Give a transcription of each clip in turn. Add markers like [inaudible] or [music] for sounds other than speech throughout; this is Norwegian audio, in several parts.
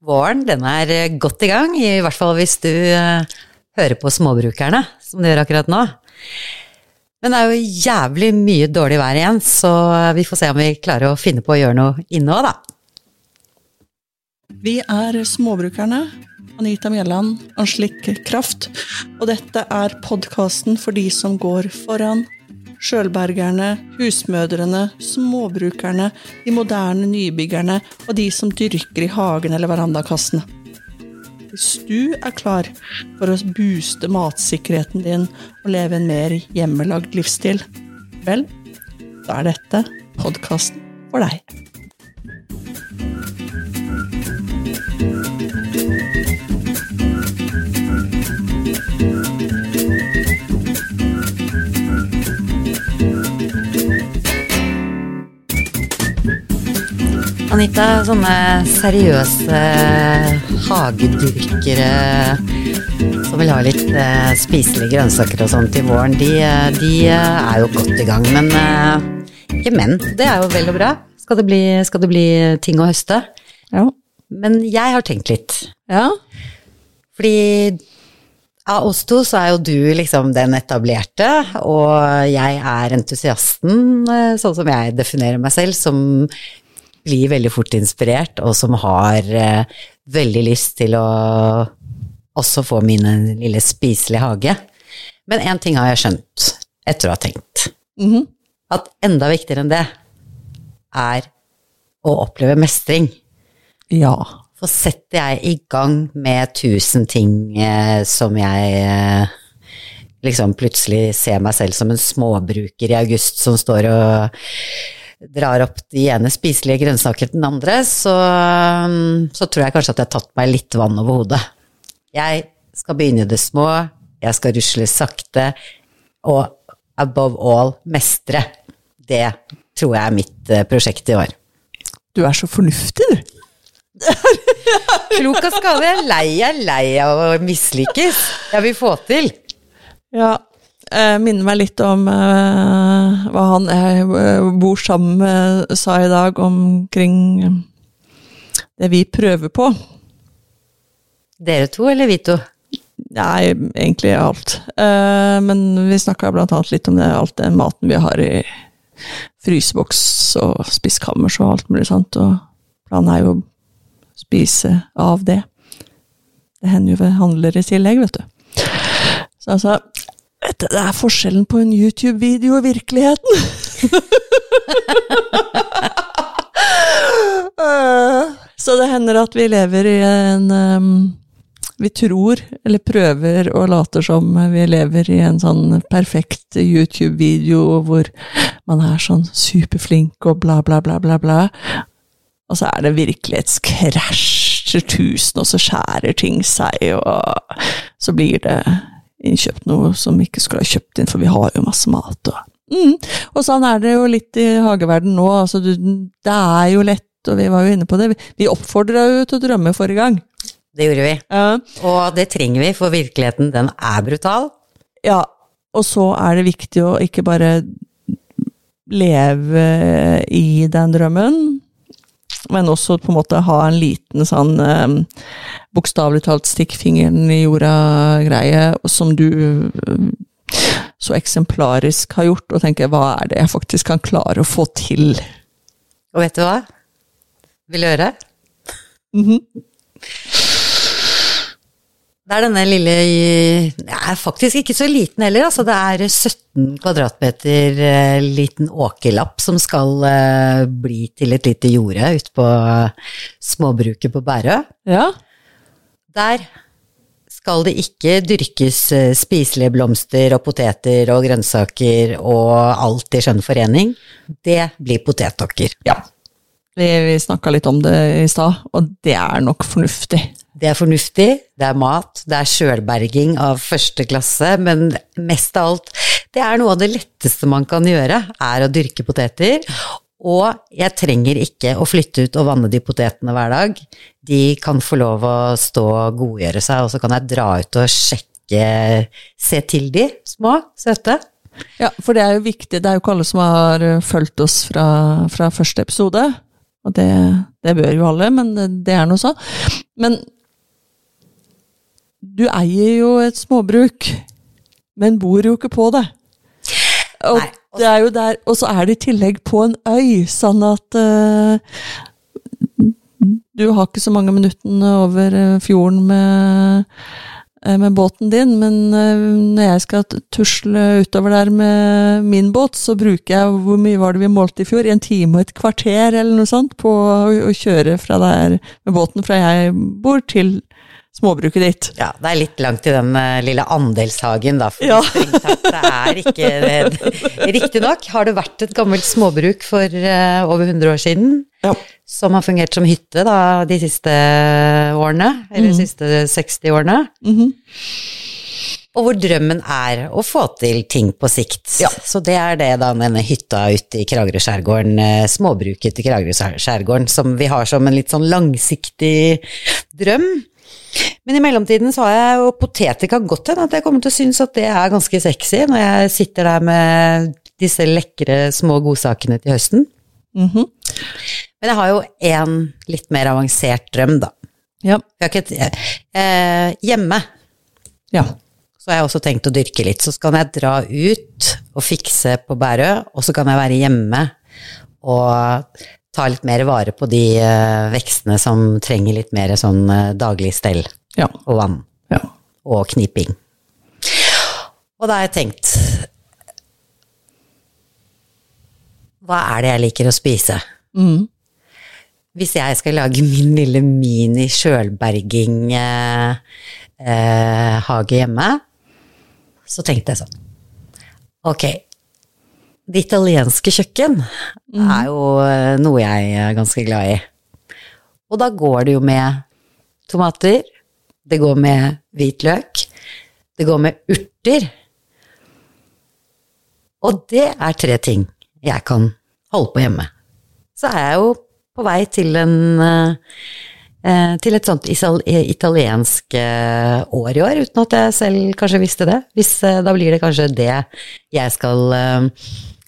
Våren den er eh, godt i gang, i hvert fall hvis du eh, hører på småbrukerne, som du gjør akkurat nå. Men det er jo jævlig mye dårlig vær igjen, så vi får se om vi klarer å finne på å gjøre noe inne òg, da. Vi er Småbrukerne. Anita Mjelland, Anslik Kraft. Og dette er podkasten for de som går foran. Sjølbergerne, husmødrene, småbrukerne, de moderne nybyggerne og de som dyrker i hagen eller verandakassene. Hvis du er klar for å booste matsikkerheten din og leve en mer hjemmelagd livsstil, vel, da er dette podkasten for deg. Anita, sånne seriøse hagedyrkere som vil ha litt eh, spiselige grønnsaker og sånn til våren, de, de, er jo godt i gang. Men eh, ikke menn. Det er jo vel og bra. Skal det bli, skal det bli ting å høste? Ja. Men jeg har tenkt litt. ja. Fordi av oss to så er jo du liksom den etablerte, og jeg er entusiasten, eh, sånn som jeg definerer meg selv, som blir veldig fort inspirert, og som har eh, veldig lyst til å også få min lille spiselige hage. Men én ting har jeg skjønt etter å ha tenkt. Mhm. At enda viktigere enn det er å oppleve mestring. ja. For setter jeg i gang med tusen ting eh, som jeg eh, liksom plutselig ser meg selv som en småbruker i august som står og drar opp de ene spiselige grønnsaker til den andre, så, mm, så tror jeg kanskje at jeg har tatt meg litt vann over hodet. Jeg skal begynne i det små, jeg skal rusle sakte, og above all mestre. Det tror jeg er mitt eh, prosjekt i år. Du er så fornuftig, du. [laughs] Klok av skade, jeg er lei, jeg er lei av å mislykkes. Jeg vil få til. Ja. Eh, minner meg litt om eh, hva han jeg eh, bor sammen med sa i dag omkring eh, det vi prøver på. Dere to eller vi to? Nei, egentlig alt. Eh, men vi snakka blant annet litt om det, alt den maten vi har i fryseboks og spiskammers og alt mulig sånt. Og planen er jo å spise av det. Det hender jo vi handler i tillegg, vet du. Så altså det er forskjellen på en YouTube-video og virkeligheten. [laughs] Så det hender at vi lever i en um, Vi tror, eller prøver og later som vi lever i en sånn perfekt YouTube-video hvor man er sånn superflink og bla, bla, bla, bla, bla. Og så er det virkelighetskrasjer tusen, og så skjærer ting seg, og så blir det innkjøpt noe som vi ikke skulle ha kjøpt inn, for vi har jo masse mat. Og, mm. og sånn er det jo litt i hageverden nå. Altså, du, det er jo lett, og vi var jo inne på det. Vi oppfordra jo til å drømme forrige gang. Det gjorde vi. Ja. Og det trenger vi, for virkeligheten den er brutal. ja. Og så er det viktig å ikke bare leve i den drømmen, men også på en måte ha en liten sånn um, bokstavelig talt stikk fingeren i jorda-greie, som du um, så eksemplarisk har gjort, og tenker hva er det jeg faktisk kan klare å få til? Og vet du hva? Vil du høre? Mhm. Det er denne lille Det er faktisk ikke så liten heller, altså. Det er 17 kvadratmeter eh, liten åkerlapp som skal eh, bli til et lite jorde ute på småbruket på Bærøy. Ja. Der skal det ikke dyrkes eh, spiselige blomster og poteter og grønnsaker og alt i skjønn forening. Det blir potetåker. ja. Vi, vi snakka litt om det i stad, og det er nok fornuftig. Det er fornuftig, det er mat, det er sjølberging av første klasse, men mest av alt, det er noe av det letteste man kan gjøre, er å dyrke poteter. Og jeg trenger ikke å flytte ut og vanne de potetene hver dag. De kan få lov å stå og godgjøre seg, og så kan jeg dra ut og sjekke, se til de små, søte. Ja, for det er jo viktig. Det er jo ikke alle som har eh, fulgt oss fra, fra første episode. Og det, det bør jo alle, men det, er nå så. Men du eier jo et småbruk, men bor jo ikke på det. Og Nei, det er jo der, og så er det i tillegg på en øy, sånn at uh, du har ikke så mange minuttene over eh, fjorden med, eh, med båten din, men når jeg skal tusle utover der med min båt, så bruker jeg Hvor mye var det vi målte i fjor? En time og et kvarter eller noe sånt på å, å kjøre fra der med båten fra jeg bor, til småbruket ditt. Ja, det er litt langt til den uh, lille andelshagen, da. For Ja. strengt det er ikke. Riktignok har det vært et gammelt småbruk for uh, over 100 år siden. Ja. Som har fungert som hytte da, de siste årene, eller de siste 60 årene. Mhm. Og hvor drømmen er å få til ting på sikt. Ja. Så det er det da denne hytta ute i Kragerø-skjærgården, eh, småbruket i Kragerø-skjærgården, som vi har som en litt sånn langsiktig drøm. Men i mellomtiden så har jeg jo poteter kan godt hende at jeg kommer til å synes at det er ganske sexy når jeg sitter der med disse lekre små godsakene til høsten. Mhm. Men jeg har jo en litt mer avansert drøm, da. Ja. Et, eh, hjemme ja. så har jeg også tenkt å dyrke litt. Så kan jeg dra ut og fikse på Bærøy, og så kan jeg være hjemme og ta litt mer vare på de eh, vekstene som trenger litt mer sånn eh, daglig stell Ja. og vann ja. og kniping. Og da har jeg tenkt Hva er det jeg liker å spise? Mm. Hvis jeg skal lage min lille mini-sjølberging-hage eh, hage hjemme, så tenkte jeg sånn Ok, det italienske kjøkken er jo eh, noe jeg er ganske glad i. Og da går det jo med tomater, det går med hvitløk, det går med urter. Og det er tre ting jeg kan holde på hjemme. Så er jeg jo på vei til en eh, eh, til et sånt italiensk år i år, uten at jeg selv kanskje visste det. Hvis, da blir det kanskje det jeg skal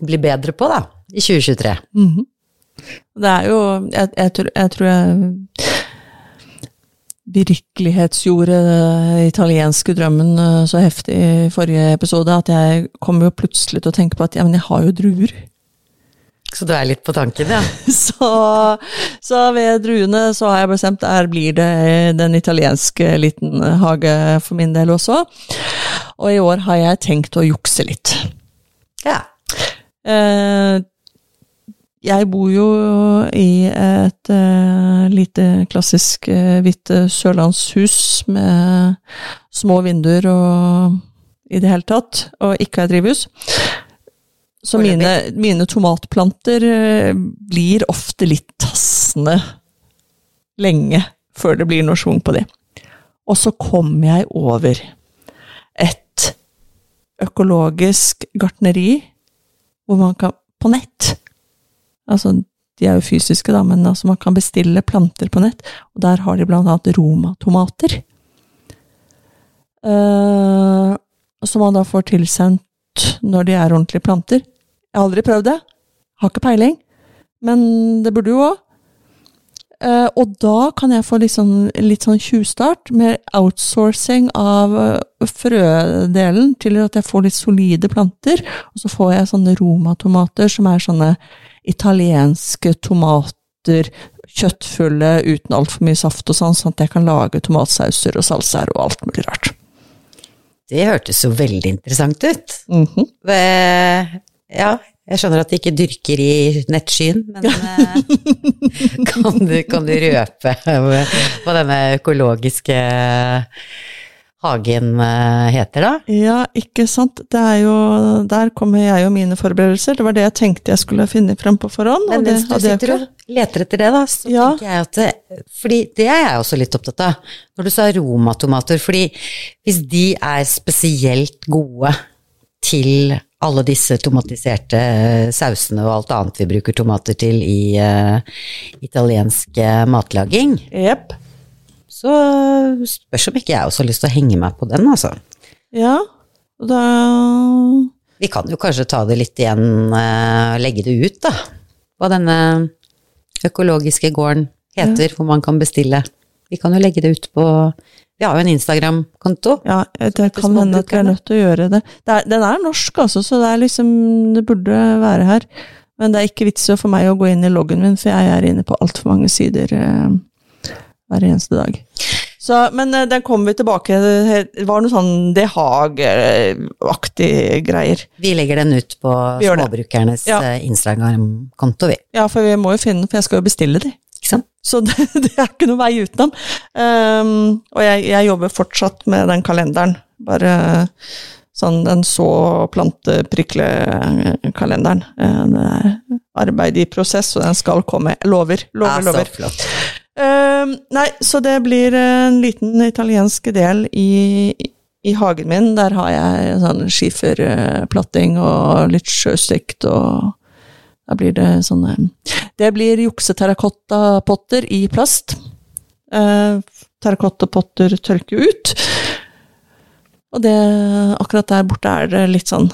bli bedre på, da, i 2023. Mhm. Det er jo Jeg, jeg, tror, jeg tror jeg virkelighetsgjorde den italienske drømmen eh, så heftig i forrige episode at jeg kom jo plutselig til å tenke på at ja, men jeg har jo druer. Så du er litt på tanken, ja? [laughs] Så, så ved druene så har jeg bestemt der blir det den italienske liten hage for min del også. Og i år har jeg tenkt å jukse litt. Ja. Eh, jeg bor jo i et eh, lite klassisk eh, hvitt sørlandshus med små vinduer og i det hele tatt, og ikke har drivhus. Så mine, mine tomatplanter blir ofte litt tassende lenge før det blir noe schwung på de. Og så kommer jeg over et økologisk gartneri hvor man kan På nett. Altså, de er jo fysiske, da, men altså, man kan bestille planter på nett. Og der har de blant annet romatomater. Uh, som man da får tilsendt når de er ordentlige planter. Jeg har aldri prøvd det. Har ikke peiling. Men det burde jo òg. Eh, og da kan jeg få litt sånn, litt sånn tjuvstart med outsourcing av uh, frødelen til at jeg får litt solide planter. Og så får jeg sånne romatomater som er sånne italienske tomater, kjøttfulle uten altfor mye saft og sånn, sånn at jeg kan lage tomatsauser og salsaer og alt mulig rart. Det hørtes jo veldig interessant ut. Mm -hmm. Ja, jeg skjønner at de ikke dyrker i nettskyen, men eh, [laughs] kan, du, kan du røpe hva denne økologiske hagen eh, heter, da? Ja, ikke sant. Det er jo, der kommer jeg og mine forberedelser. Det var det jeg tenkte jeg skulle finne frem på forhånd. Men mens du sitter og leter etter det, da, så Ja. tenker jeg at det, Fordi det er jeg også litt opptatt av, når du sa aromatomater. Fordi hvis de er spesielt gode til alle disse tomatiserte eh, sausene og alt annet vi bruker tomater til i uh, italiensk eh, matlaging, Yep. så spørs om ikke jeg også har lyst til å henge meg på den, altså. Ja, og da Vi kan jo kanskje ta det litt igjen, uh, legge det ut, da. Hva denne Økologiske gården heter, hvor man kan bestille. Vi kan jo legge det ut på Vi har jo en Instagram-konto. Ja, det kan hende at vi er nødt til å gjøre det. det er, den er norsk, altså, så det liksom Det burde være her. Men det er ikke vits for meg å gå inn i loggen min, for jeg er inne på altfor mange sider eh, hver eneste dag. Så, men eh, den kommer vi tilbake Det var noe sånn De Haag-aktig greier. Vi legger den ut på småbrukernes Ja. eh, Instagram-konto, vi. Ja, for vi må jo finne den, for jeg skal jo bestille de. Ikke sant? Så det, [laughs] det er ikke noe vei utenom. Um, og jeg, jeg jobber fortsatt med den kalenderen. Bare sånn den så planteprikle-kalenderen. Eh, Det er arbeid i prosess, og den skal komme. Jeg Lover, lover, Ja, så lover. flott. Um, nei, så det blir en liten italiensk del i, i hagen min. Der har jeg sånn skiferplatting og litt sjøstekt og da blir det sånne Det blir jukse-terrakottapotter i plast. Eh, terrakottapotter tørker ut. Og det, akkurat der borte er det litt sånn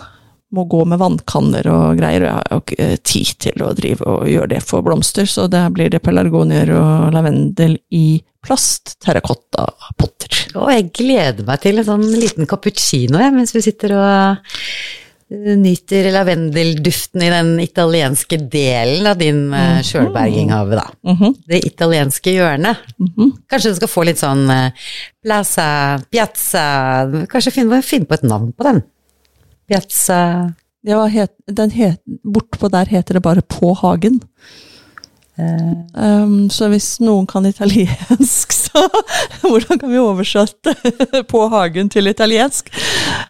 Må gå med vannkanner og greier, og jeg har jo ikke tid til å drive og gjøre det for blomster, så der blir det pelargonier og lavendel i plast. Terrakottapotter. Og jeg gleder meg til en sånn liten cappuccino jeg, mens vi sitter og nyter lavendelduften i den italienske delen av din mm. sjølberginghave, da. Mhm, Det italienske hjørnet. mhm. Kanskje du skal få litt sånn eh, plaza, piazza Kanskje finne, finne på et navn på den. Piazza het, den het, bortpå der heter det bare På hagen. Um, så hvis noen kan italiensk, [laughs] så hvordan kan vi oversette [laughs] På hagen til italiensk?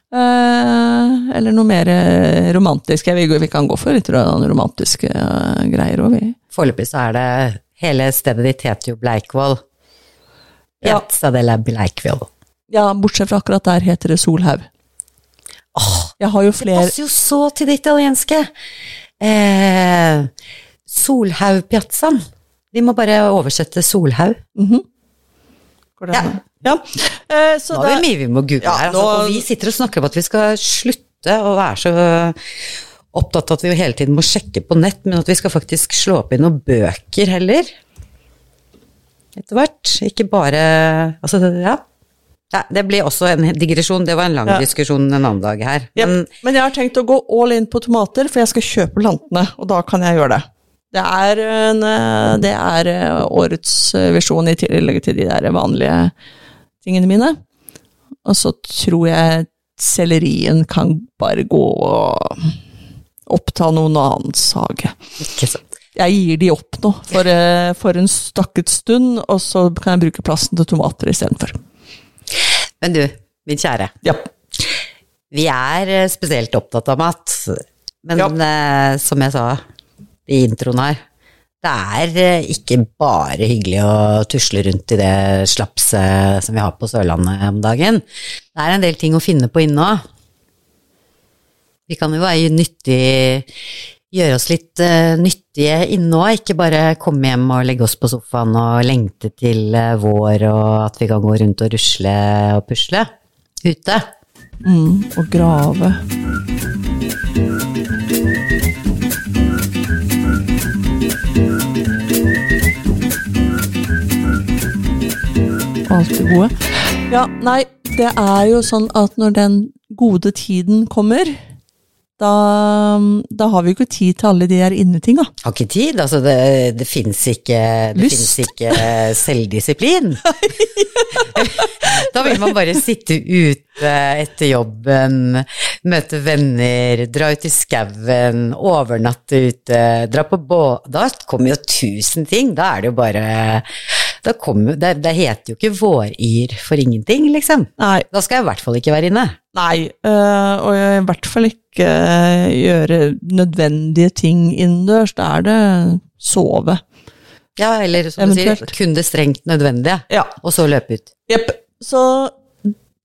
Uh, eller noe mer eh, romantisk. Vil, vi kan gå for litt romantiske uh, greier òg, vi. Foreløpig så er det Hele stedet ditt heter jo Bleikvoll. Ja. Bleikvoll. Ja, bortsett fra akkurat der heter det Solhaug. Åh, Jeg har jo det passer jo så til det italienske! Eh, Solhaugpiazzaen. Vi må bare oversette Solhaug. Mhm. Går det Ja. an? ja. Eh, så Nå er det- det mye vi må google Ja, her. Altså, nå- og vi sitter og snakker om at vi skal slutte å være så opptatt av at vi hele tiden må sjekke på nett, men at vi skal faktisk slå opp i noen bøker heller. Etter hvert. Ikke bare Altså, det- ja. ja. Det blir også en digresjon. Det var en lang Ja. diskusjon en annen dag her. Men, yep. Men jeg har tenkt å gå all in på tomater, for jeg skal kjøpe plantene, og da kan jeg gjøre det. Det er, en, eh, det er eh, årets eh, visjon i tillegg til de der vanlige tingene mine. Og så tror jeg sellerien kan bare gå og oppta noen annens hage. Jeg gir de opp nå, for, for en stakket stund, og så kan jeg bruke plassen til tomater istedenfor. Men du, min kjære. Ja. Vi er spesielt opptatt av mat, men Ja. som jeg sa i introen her, det er eh, ikke bare hyggelig å tusle rundt i det slapset som vi har på Sørlandet om dagen. Det er en del ting å finne på inne òg. Vi kan jo være nyttig Gjøre oss litt eh, nyttige inne òg, ikke bare komme hjem og legge oss på sofaen og lengte til eh, vår og at vi kan gå rundt og rusle og pusle ute. Mm, og grave. Det gode. Ja, nei, det er jo sånn at når den gode tiden kommer, da, da har vi jo ikke tid til alle de her innetinga. Har ikke tid, altså det, det fins ikke, ikke selvdisiplin. [laughs] da vil man bare sitte ute etter jobben, møte venner, dra ut i skauen, overnatte ute, dra på båt Da kommer jo tusen ting, da er det jo bare da kommer, det, det heter jo ikke våryr for ingenting, liksom. Nei, Da skal jeg i hvert fall ikke være inne. Nei, øh, og i hvert fall ikke øh, gjøre nødvendige ting innendørs. Da er det sove. Ja, eller som du sier, kun det strengt nødvendige, Ja. og så løpe ut. Jepp. Så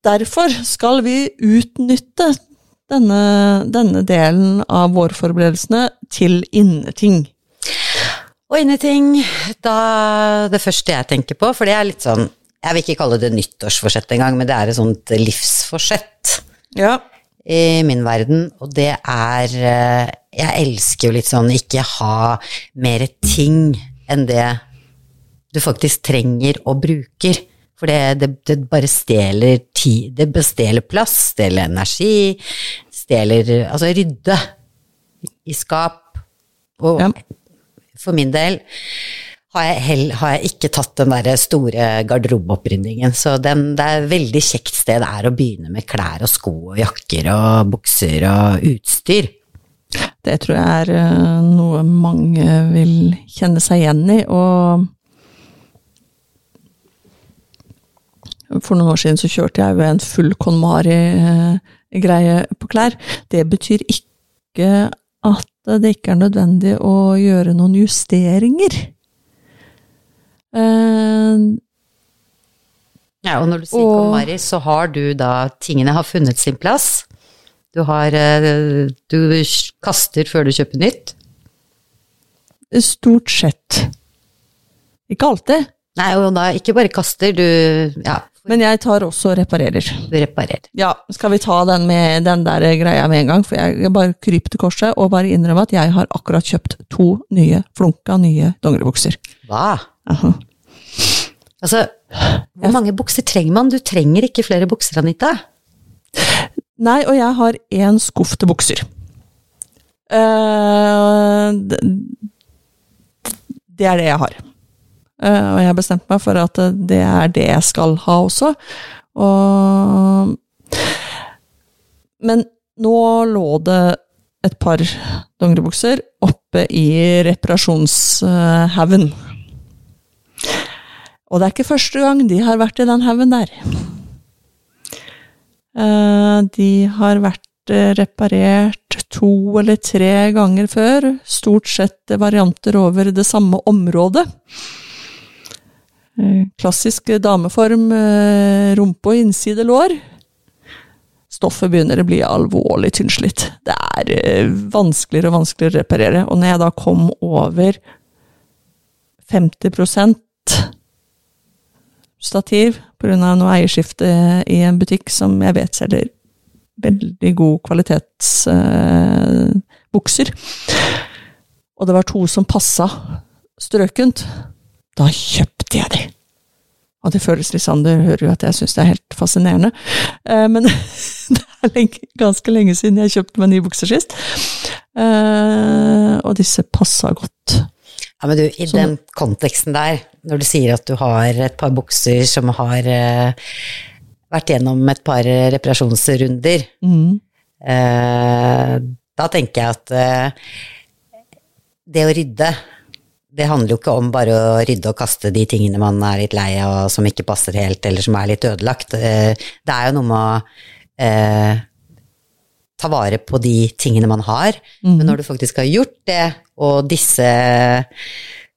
derfor skal vi utnytte denne, denne delen av vårforberedelsene til inneting. Og ingenting. da det første jeg tenker på, for det er litt sånn Jeg vil ikke kalle det nyttårsforsett engang, men det er et sånt livsforsett Ja. i min verden, og det er eh, Jeg elsker jo litt sånn ikke ha mer ting enn det du faktisk trenger og bruker. For det, det, det bare stjeler tid, det bestjeler plass, stjeler energi, stjeler Altså rydde i skap. Og Ja. For min del har jeg, hell, har jeg ikke tatt den der store garderobeoppryddingen. Så den, det er et veldig kjekt sted er å begynne med klær og sko og jakker og bukser og utstyr. Det tror jeg er eh, noe mange vil kjenne seg igjen i, og For noen år siden så kjørte jeg jo en full KonMari-greie på klær. Det betyr ikke at det ikke er nødvendig å gjøre noen justeringer. Uh, Ja, og når du sier Og- KonMari, så har du da Tingene har funnet sin plass. Du har eh, Du kaster før du kjøper nytt. Stort sett. Ikke alltid, Nei, og da ikke bare kaster, du Ja, men jeg tar også og reparerer. du reparerer. Ja, skal vi ta den med den der greia med en gang? For jeg bare kryper til korset og bare innrømmer at jeg har akkurat kjøpt to nye, flunka nye dongeribukser. Hva? Aha. Altså, hvor mange bukser trenger man? Du trenger ikke flere bukser, Anita. Nei, og jeg har én skuff til bukser. Det, det er det jeg har. Eh, og jeg har bestemt meg for at det er det jeg skal ha også. Og Men nå lå det et par dongeribukser oppe i reparasjonshaugen. Og det er ikke første gang de har vært i den haugen der. Eh, De har vært eh, reparert to eller tre ganger før, stort sett varianter over det samme området. Eh, Klassisk dameform, eh, rumpe og innside lår. Stoffet begynner å bli alvorlig tynnslitt. Det er eh, vanskeligere og vanskeligere å reparere. Og når jeg da kom over 50% stativ pga. noe eierskifte i en butikk som jeg vet selger veldig god kvalitetsbukser. Eh, og det var to som passa strøkent. Da kjøpte jeg de. Og det føles litt sånn, du hører jo at jeg syns det er helt fascinerende. Eh, men [laughs] det er lenge, ganske lenge siden jeg kjøpte meg nye bukser sist. Eh, og disse passa godt. Ja, men du, i Sånn- den konteksten der, når du sier at du har et par bukser som har eh, vært gjennom et par reparasjonsrunder, Mm. eh, da tenker jeg at eh, det å rydde, det handler jo ikke om bare å rydde og kaste de tingene man er litt lei av, som ikke passer helt, eller som er litt ødelagt. Eh, det er jo noe med å eh, ta vare på de tingene man har, Mm. men når du faktisk har gjort det, og disse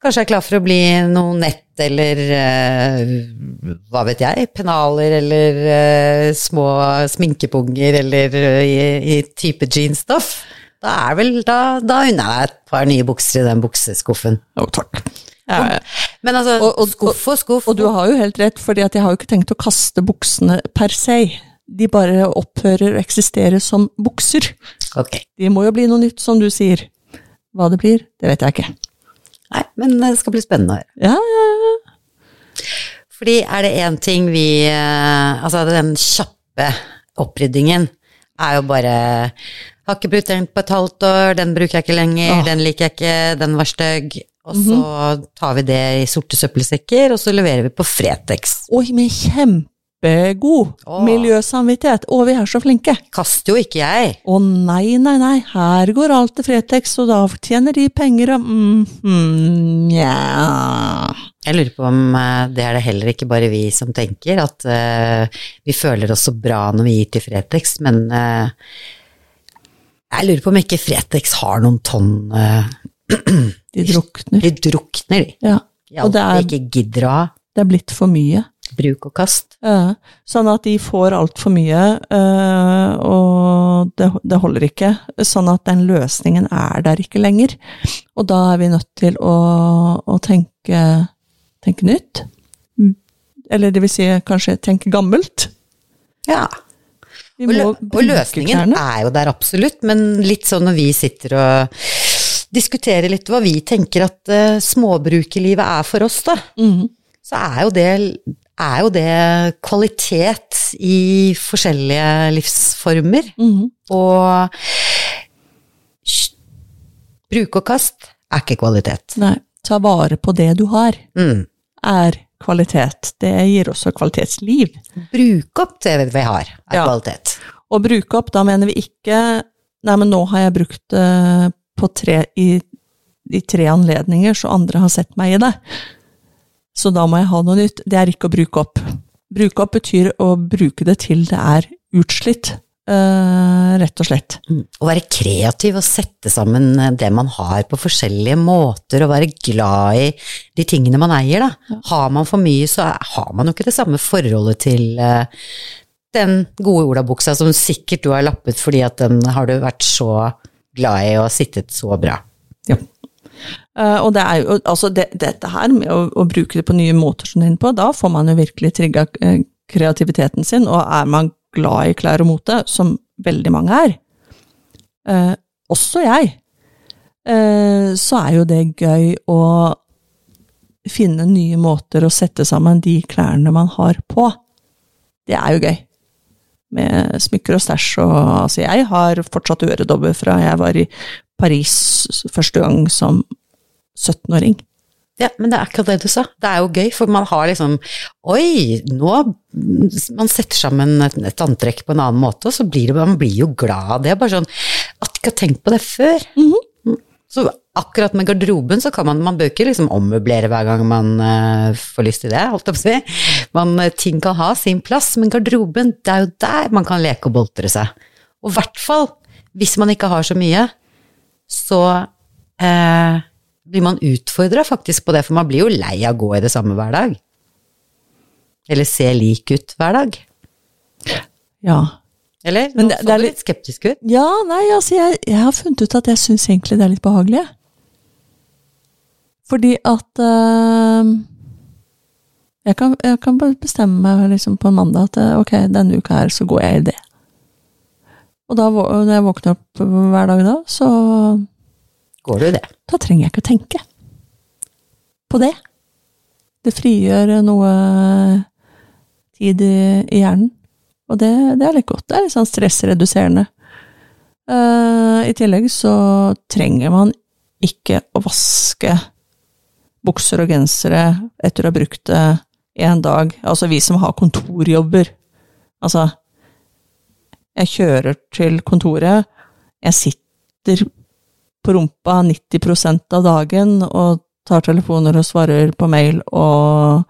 kanskje er klar for å bli noe nett, eller eh, hva vet jeg, pennaler, eller eh, små sminkepunger, eller eh, i, i type jeansstoff, da er vel, da, da unner jeg deg et par nye bukser i den bukseskuffen. Jo, takk. Ja, Men altså, Og- og- skuff og skuff. Og du har jo helt rett, fordi jeg har jo ikke tenkt å kaste buksene per se. De bare opphører å eksistere som bukser. Ok. De må jo bli noe nytt, som du sier. Hva det blir, det vet jeg ikke. Nei, men det skal bli spennende å høre. Ja, ja, ja. Fordi er det én ting vi eh, Altså, den kjappe oppryddingen er jo bare Har ikke brukt den på et halvt år, den bruker jeg ikke lenger, Åh. den liker jeg ikke, den var stygg. Og så tar vi det i sorte søppelsekker, og så leverer vi på Fretex. Oi, med kjempegod Åh. miljøsamvittighet. Å, vi er så flinke. Kaster jo ikke jeg. Å nei, nei, nei, her går alt til Fretex, og da tjener de penger og mm, mm, yeah. Jeg lurer på om eh, det er det heller ikke bare vi som tenker, at uh, vi føler oss så bra når vi gir til Fretex, men eh, jeg lurer på om ikke Fretex har noen tonn uh, [clears throat] De drukner. De drukner, de. Ja. Og det er- ikke gidder å ha. Det er blitt for mye. Bruk og kast. Ja, sånn at de får altfor mye, uh, og det, det holder ikke. Sånn at den løsningen er der ikke lenger. Og da er vi nødt til å, å tenke, tenke nytt. Mm. Eller det vil si kanskje tenke gammelt. Ja. Og, lø og løsningen klærne. er jo der absolutt, men litt sånn når vi sitter og diskuterer litt hva vi tenker at uh, småbrukerlivet er for oss, da, mm. så er jo det er jo det kvalitet i forskjellige livsformer. Mm. Og bruk og kast er ikke kvalitet. Nei, ta vare på det du har, Mm. er kvalitet. Det gir også kvalitetsliv. Bruk opp det vi har, er Ja. kvalitet. Å bruke opp, da mener vi ikke Nei, men nå har jeg brukt det på tre, i, i tre anledninger, så andre har sett meg i det. Så da må jeg ha noe nytt. Det er ikke å bruke opp. Bruke opp betyr å bruke det til det er utslitt, eh, rett og slett. Mm. Å være kreativ og sette sammen eh, det man har på forskjellige måter, og være glad i de tingene man eier, da. Har man for mye, så har man jo ikke det samme forholdet til uh, den gode olabuksa som sikkert du har lappet fordi at den har du vært så glad i og sittet så bra. Ja. Uh, og det er jo, altså det, dette her med å, å bruke det på nye måter som du er inne på, da får man jo virkelig trigga kreativiteten sin, og er man glad i klær og mote, som veldig mange er, eh, også jeg, eh, så er jo det gøy å finne nye måter å sette sammen de klærne man har på. Det er jo gøy. Med smykker og stæsj og Altså, jeg har fortsatt øredobber fra jeg var i Paris første gang som 17-åring. Ja, men det er akkurat det du sa. Det er jo gøy, for man har liksom Oi, nå Man setter sammen et, et antrekk på en annen måte, og så blir det, man blir jo glad av det. Bare sånn At ikke har tenkt på det før. Mm. Så akkurat med garderoben så kan man Man bør ikke liksom ommøblere hver gang man uh, får lyst til det, holdt jeg på å si. Man, eh, ting kan ha sin plass, men garderoben, det er jo der man kan leke og boltre seg. Og i hvert fall hvis man ikke har så mye, så eh, blir man utfordra faktisk på det, for man blir jo lei av å gå i det samme hver dag. Eller se lik ut hver dag. Ja. Eller? Men det- det er litt skeptisk ut. Ja, nei, altså, jeg, jeg har funnet ut at jeg syns egentlig det er litt behagelig. Fordi at øh, jeg, kan, jeg kan bare bestemme meg liksom på en mandag at eh, ok, denne uka her så går jeg i det. Og da, når jeg våkner opp hver dag da, så Går du det? da trenger jeg ikke å tenke på det. Det frigjør noe tid i, hjernen, og det, det er litt godt. Det er litt sånn stressreduserende. Uh, I tillegg så trenger man ikke å vaske bukser og gensere etter å ha brukt det en dag. Altså vi som har kontorjobber. Altså, jeg kjører til kontoret, jeg sitter på rumpa 90% av dagen og tar telefoner og svarer på mail og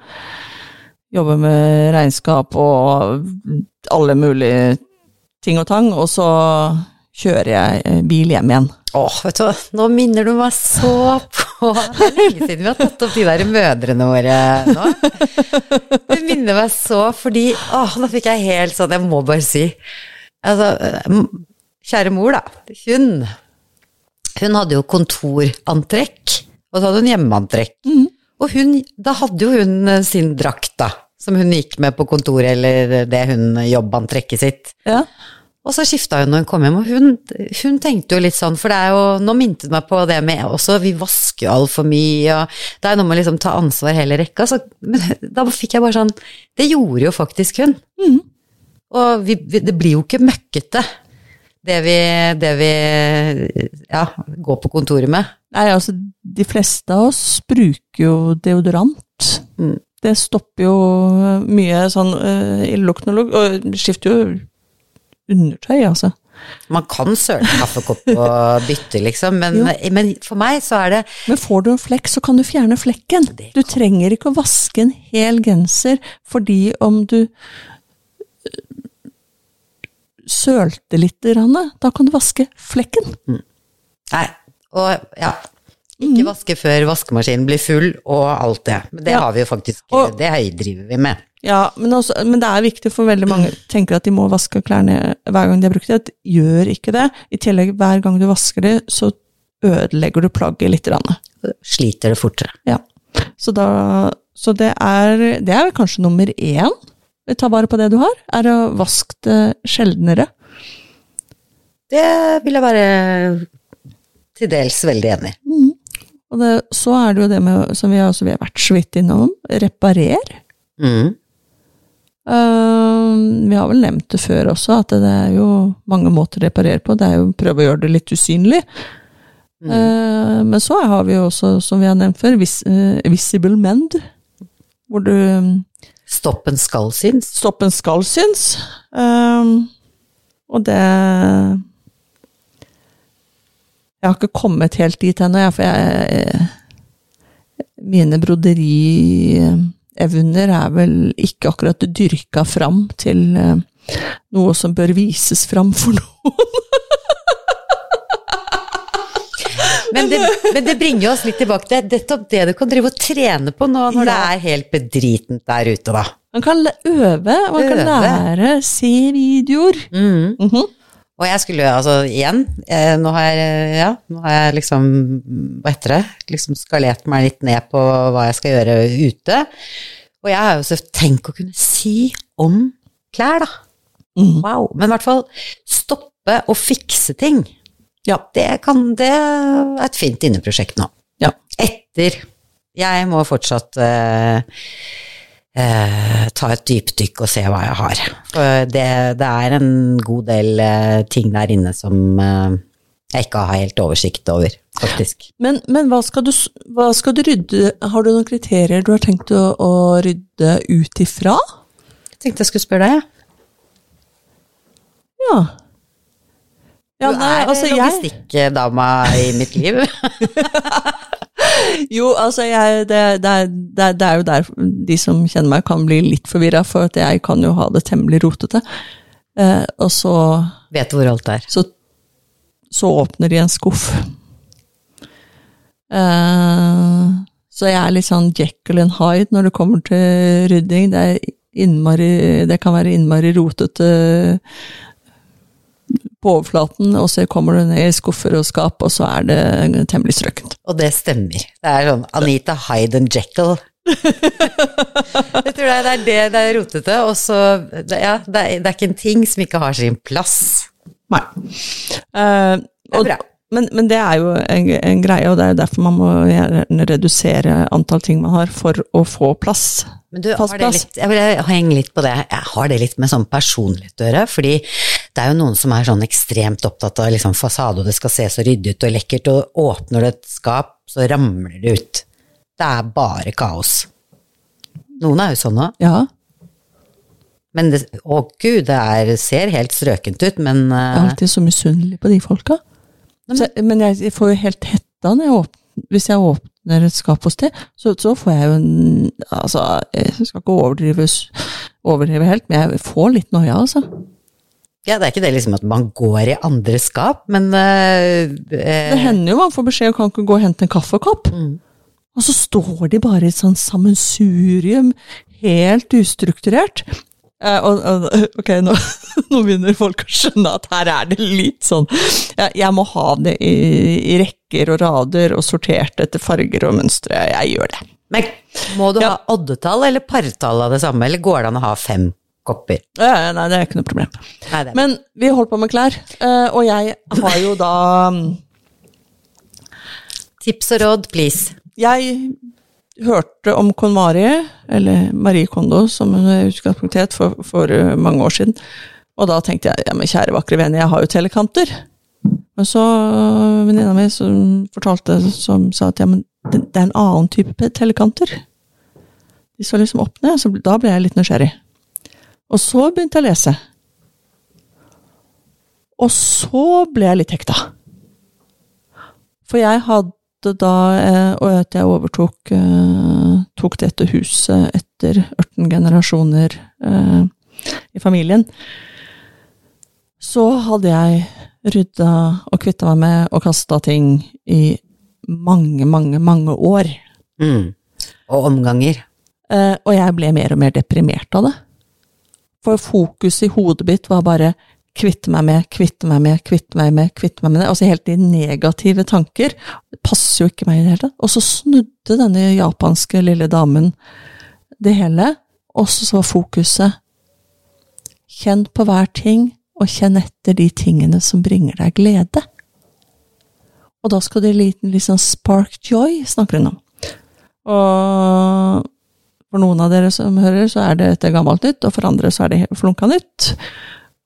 jobber med regnskap og alle mulige ting og tang, og så kjører jeg bil hjem igjen. Åh, vet du hva, nå minner du meg så på [laughs] Det er lenge siden vi har tatt opp de der mødrene våre nå. Det minner meg så, fordi Åh, nå fikk jeg helt sånn Jeg må bare si Altså, kjære mor, da. Hun Hun hadde jo kontorantrekk, og så hadde hun hjemmeantrekk. Og hun, da hadde jo hun eh, sin drakt, da. Som hun gikk med på kontoret, eller det hun jobbantrekket sitt. Ja. Og så skifta hun når hun kom hjem, og hun, hun tenkte jo litt sånn, for det er jo Nå minnet det meg på det med også, vi vasker jo altfor mye, og det er noe med liksom ta ansvar hele rekka. Så, da fikk jeg bare sånn Det gjorde jo faktisk hun. Og vi, vi, det blir jo ikke møkkete, det vi, det vi ja, går på kontoret med. Nei, altså, de fleste av oss bruker jo deodorant. Mm. Det stopper jo mye sånn uh, illeluktende lukt, og skifter jo undertøy, altså. Man kan søle kaffekopp og bytte, liksom, men, men for meg så er det Men får du en flekk, så kan du fjerne flekken. Du trenger ikke å vaske en hel genser fordi om du sølte litt, da kan du vaske flekken. Nei, og ja. Ikke vaske før vaskemaskinen blir full og alt det. Men det Ja. har vi jo faktisk, Og- det driver vi med. Ja, men, også, men det er viktig for veldig mange tenker at de må vaske klærne hver gang de har brukt det. Gjør ikke det. I tillegg, hver gang du vasker det, så ødelegger du plagget litt. Sliter det fortere. Ja. Så, da, så det, er, det er kanskje nummer én. Ta vare på det du har. Er å vaske det sjeldnere. Det vil jeg være til dels veldig enig. i. Og det, så er det jo det med, som vi, også, vi har vært så vidt innom, reparer. Mm. Uh, vi har vel nevnt det før også, at det er jo mange måter å reparere på. Det er jo å prøve å gjøre det litt usynlig. Eh, men så har vi jo også, som vi har nevnt før, vis, uh, visible mend. Hvor du Stoppen skal syns. Stoppen skal syns. Um, og det Jeg har ikke kommet helt dit ennå, jeg, for jeg Mine broderievner er vel ikke akkurat dyrka fram til eh, noe som bør vises fram for noen. [laughs] Men det, men det bringer oss litt tilbake til nettopp det du kan drive og trene på nå når det er helt bedritent der ute, da. Man kan øve, man kan lære, se videoer. Mm. Mhm. Og jeg skulle altså igjen, eh, nå har jeg, ja, nå har jeg liksom, hva heter det, liksom skalert meg litt ned på hva jeg skal gjøre ute. Og jeg har jo så tenkt å kunne si om klær, da. Mm. Wow. Men i hvert fall stoppe å fikse ting. Ja. Det, kan, det er et fint inneprosjekt nå. Ja. Etter. Jeg må fortsatt eh, eh, ta et dypdykk og se hva jeg har. For det, det er en god del eh, ting der inne som eh, jeg ikke har helt oversikt over, faktisk. Men, men hva, skal du, hva skal du rydde Har du noen kriterier du har tenkt å, å rydde ut ifra? Jeg tenkte jeg skulle spørre deg, jeg. Ja. Ja, du er altså jeg i mitt liv. [laughs] Jo, altså jeg det, det, er, det, det er jo der de som kjenner meg, kan bli litt forvirra, for at jeg kan jo ha det temmelig rotete. Eh, og så, Vet hvor alt er. så, så åpner de en skuff. Eh, så jeg er litt sånn Jekyll and Hyde når det kommer til rydding. Det, er innmari, det kan være innmari rotete på overflaten, og så kommer du ned i skuffer og skap, og så er det temmelig strøkent. Og det stemmer. Det er sånn Anita Hyde and Jekyll. [laughs] jeg tror det er det, det, er rotete, og så Ja, det er, det er ikke en ting som ikke har sin plass. Nei. Uh, og, bra. men, men det er jo en, en greie, og det er jo derfor man må gjerne redusere antall ting man har, for å få plass. Men du, har det litt, jeg vil henge litt på det. Jeg har det litt med sånn personlighet å gjøre, fordi det er jo noen som er sånn ekstremt opptatt av liksom fasade, og det skal se så ryddig ut og lekkert, og åpner du et skap, så ramler det ut. Det er bare kaos. Noen er jo sånn òg. Ja, Men det, å gud, det er, ser helt strøkent ut, men jeg er eh, alltid så misunnelig på de folka. Så, men jeg får jo helt hetta når jeg åpner, hvis jeg åpner et skap hos det, så, så får jeg jo en Altså, jeg skal ikke overdrive, overdrive helt, men jeg får litt noia, altså. Ja, det er ikke det liksom at man går i andre skap, men eh, eh, Det hender jo man får beskjed og kan ikke gå og hente en kaffekopp. Mm. Og så står de bare i et sånn sammensurium, helt ustrukturert. Eh, og, og, [laughs] ok, nå, [laughs] nå begynner folk å skjønne at her er det litt sånn Jeg, jeg må ha det i, i rekker og rader og sortert etter farger og mønstre. Jeg gjør det. Men må du Ja. ha oddetall eller partall av det samme, eller går det an å ha fem kopper? Eh, nei, det er ikke noe problem. Nei, det er Men vi holdt på med klær, eh, og jeg har jo da Tips og råd, please. Jeg hørte om KonMari, eller Marie Kondo, som hun er utgangspunktet het for, for uh, mange år siden. Og da tenkte jeg ja, men kjære vakre venner, jeg har jo telekanter. Men så uh, venninna mi som fortalte, som sa at ja, men det, det er en annen type telekanter. De så liksom opp ned, så da ble jeg litt nysgjerrig. Og så begynte jeg å lese. Og så ble jeg litt hekta. For jeg hadde da, eh, og at jeg overtok eh, tok dette huset etter 18 generasjoner eh, i familien, så hadde jeg rydda og kvitta meg med og kasta ting i mange, mange, mange år. Mm. Og omganger. Og jeg ble mer og mer deprimert av det. For fokuset i hodet mitt var bare kvitte meg med, kvitte meg med, kvitte meg med, kvitte meg med det. Altså helt de negative tanker. Det passer jo ikke meg i det hele tatt. Og så snudde denne japanske lille damen det hele, og så var fokuset Kjenn på hver ting, og kjenn etter de tingene som bringer deg glede. Og da skal det en liten sånn spark joy, snakker hun om. Og for noen av dere som hører, så er det dette gammelt nytt, og for andre så er det flunka nytt.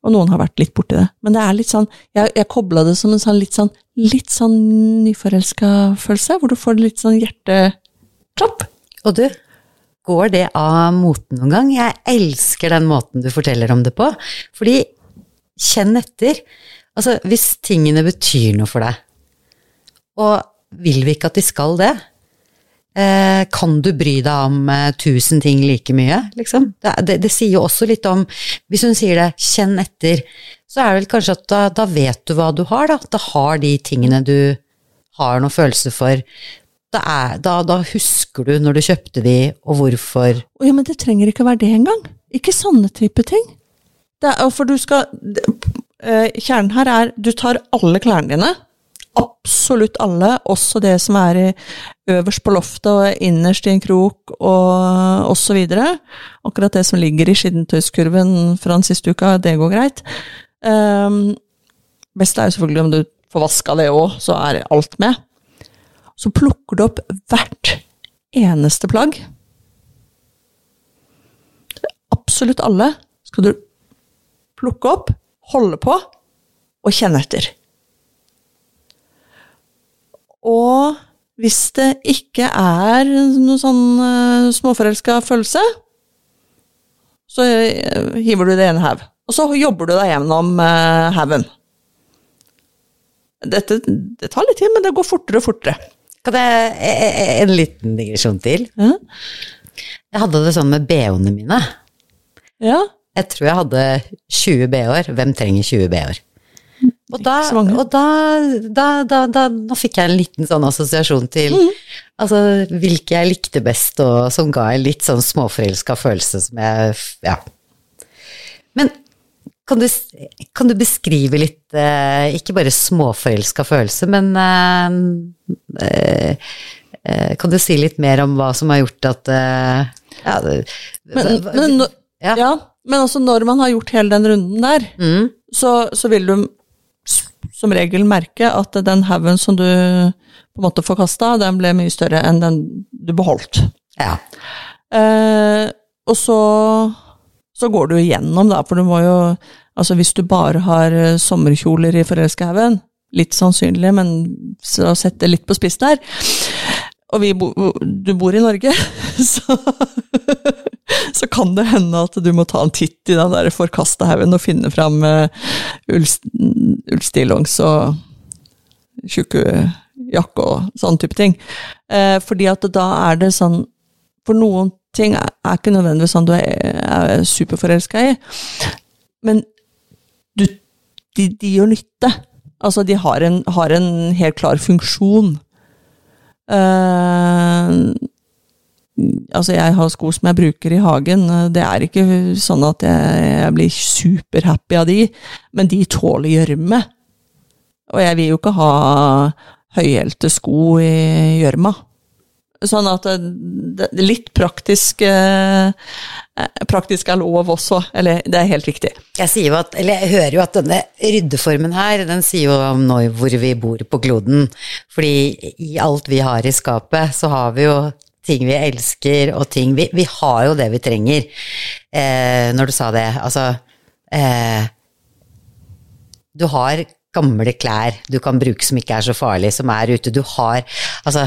Og noen har vært litt borti det. Men det er litt sånn, jeg, jeg kobla det som en sånn litt sånn, litt sånn nyforelska følelse, hvor du får litt sånn hjerteklapp. Og du, går det av moten noen gang? Jeg elsker den måten du forteller om det på. Fordi, kjenn etter. Altså, hvis tingene betyr noe for deg, og vil vi ikke at de skal det, eh, kan du bry deg om eh, tusen ting like mye, liksom? Det, det, det, sier jo også litt om Hvis hun sier det, kjenn etter, så er det vel kanskje at da, da vet du hva du har, da. Da har de tingene du har noen følelse for. Da, er, da, da, husker du når du kjøpte de, og hvorfor. Ja, men det trenger ikke være det engang. Ikke sånne type ting. Er, for du skal eh, Kjernen her er du tar alle klærne dine, absolutt alle, også det som er i, øverst på loftet og innerst i en krok og osv. Akkurat det som ligger i skiddentøyskurven fra den siste uka, det går greit. Um, best er jo selvfølgelig om du får vaska det òg, så er alt med. Så plukker du opp hvert eneste plagg. Absolutt alle skal du plukke opp, holde på og kjenne etter. Og hvis det ikke er noe sånn uh, småforelska følelse, så uh, hiver du det i en haug. Og så jobber du deg gjennom uh, haugen. Dette det tar litt tid, men det går fortere og fortere. Kan jeg En liten digresjon til? Mm? Jeg hadde det sånn med bh-ene mine. ja. Jeg tror jeg hadde 20 bh-er. Hvem trenger 20 bh-er? Og, da, og da, da, da, fikk jeg en liten sånn assosiasjon til Mm. altså, hvilke jeg likte best, og som ga en litt sånn småforelska følelse som jeg Ja. Men kan du, kan du beskrive litt, eh, ikke bare småforelska følelse, men eh, eh, Kan du si litt mer om hva som har gjort at eh, ja, Men, men, Ja. ja, men altså når man har gjort hele den runden der, Mm, så, så vil du som regel merke at den haugen som du på en måte forkasta, den ble mye større enn den du beholdt. ja. Eh, og så, så går du igjennom, da, for du må jo Altså, hvis du bare har eh, sommerkjoler i forelskehaugen, litt sannsynlig, men så sett det litt på spissen der Og vi bo, du bor i Norge, [laughs] så så kan det hende at du må ta en titt i den der forkasta haugen og finne fram uh, ullstillongs og tjukke jakke og sånn type ting. Eh, fordi at da er det sånn For noen ting er, er ikke nødvendigvis sånn du er, er superforelska i, men du, de, de gjør nytte. Altså, de har en, har en helt klar funksjon. Eh, altså, jeg har sko som jeg bruker i hagen. Det er ikke sånn at jeg, jeg blir superhappy av de, men de tåler gjørme. Og jeg vil jo ikke ha høyhælte sko i gjørma. Sånn at det, det litt praktisk eh, Praktisk er lov også. Eller, det er helt riktig. Jeg at, jeg hører jo at denne ryddeformen her, den sier jo om nå hvor vi bor på kloden. Fordi i alt vi har i skapet, så har vi jo ting vi elsker, og ting Vi, vi har jo det vi trenger. Eh, når du sa det, altså eh, Du har gamle klær du kan bruke som ikke er så farlige, som er ute. Du har Altså,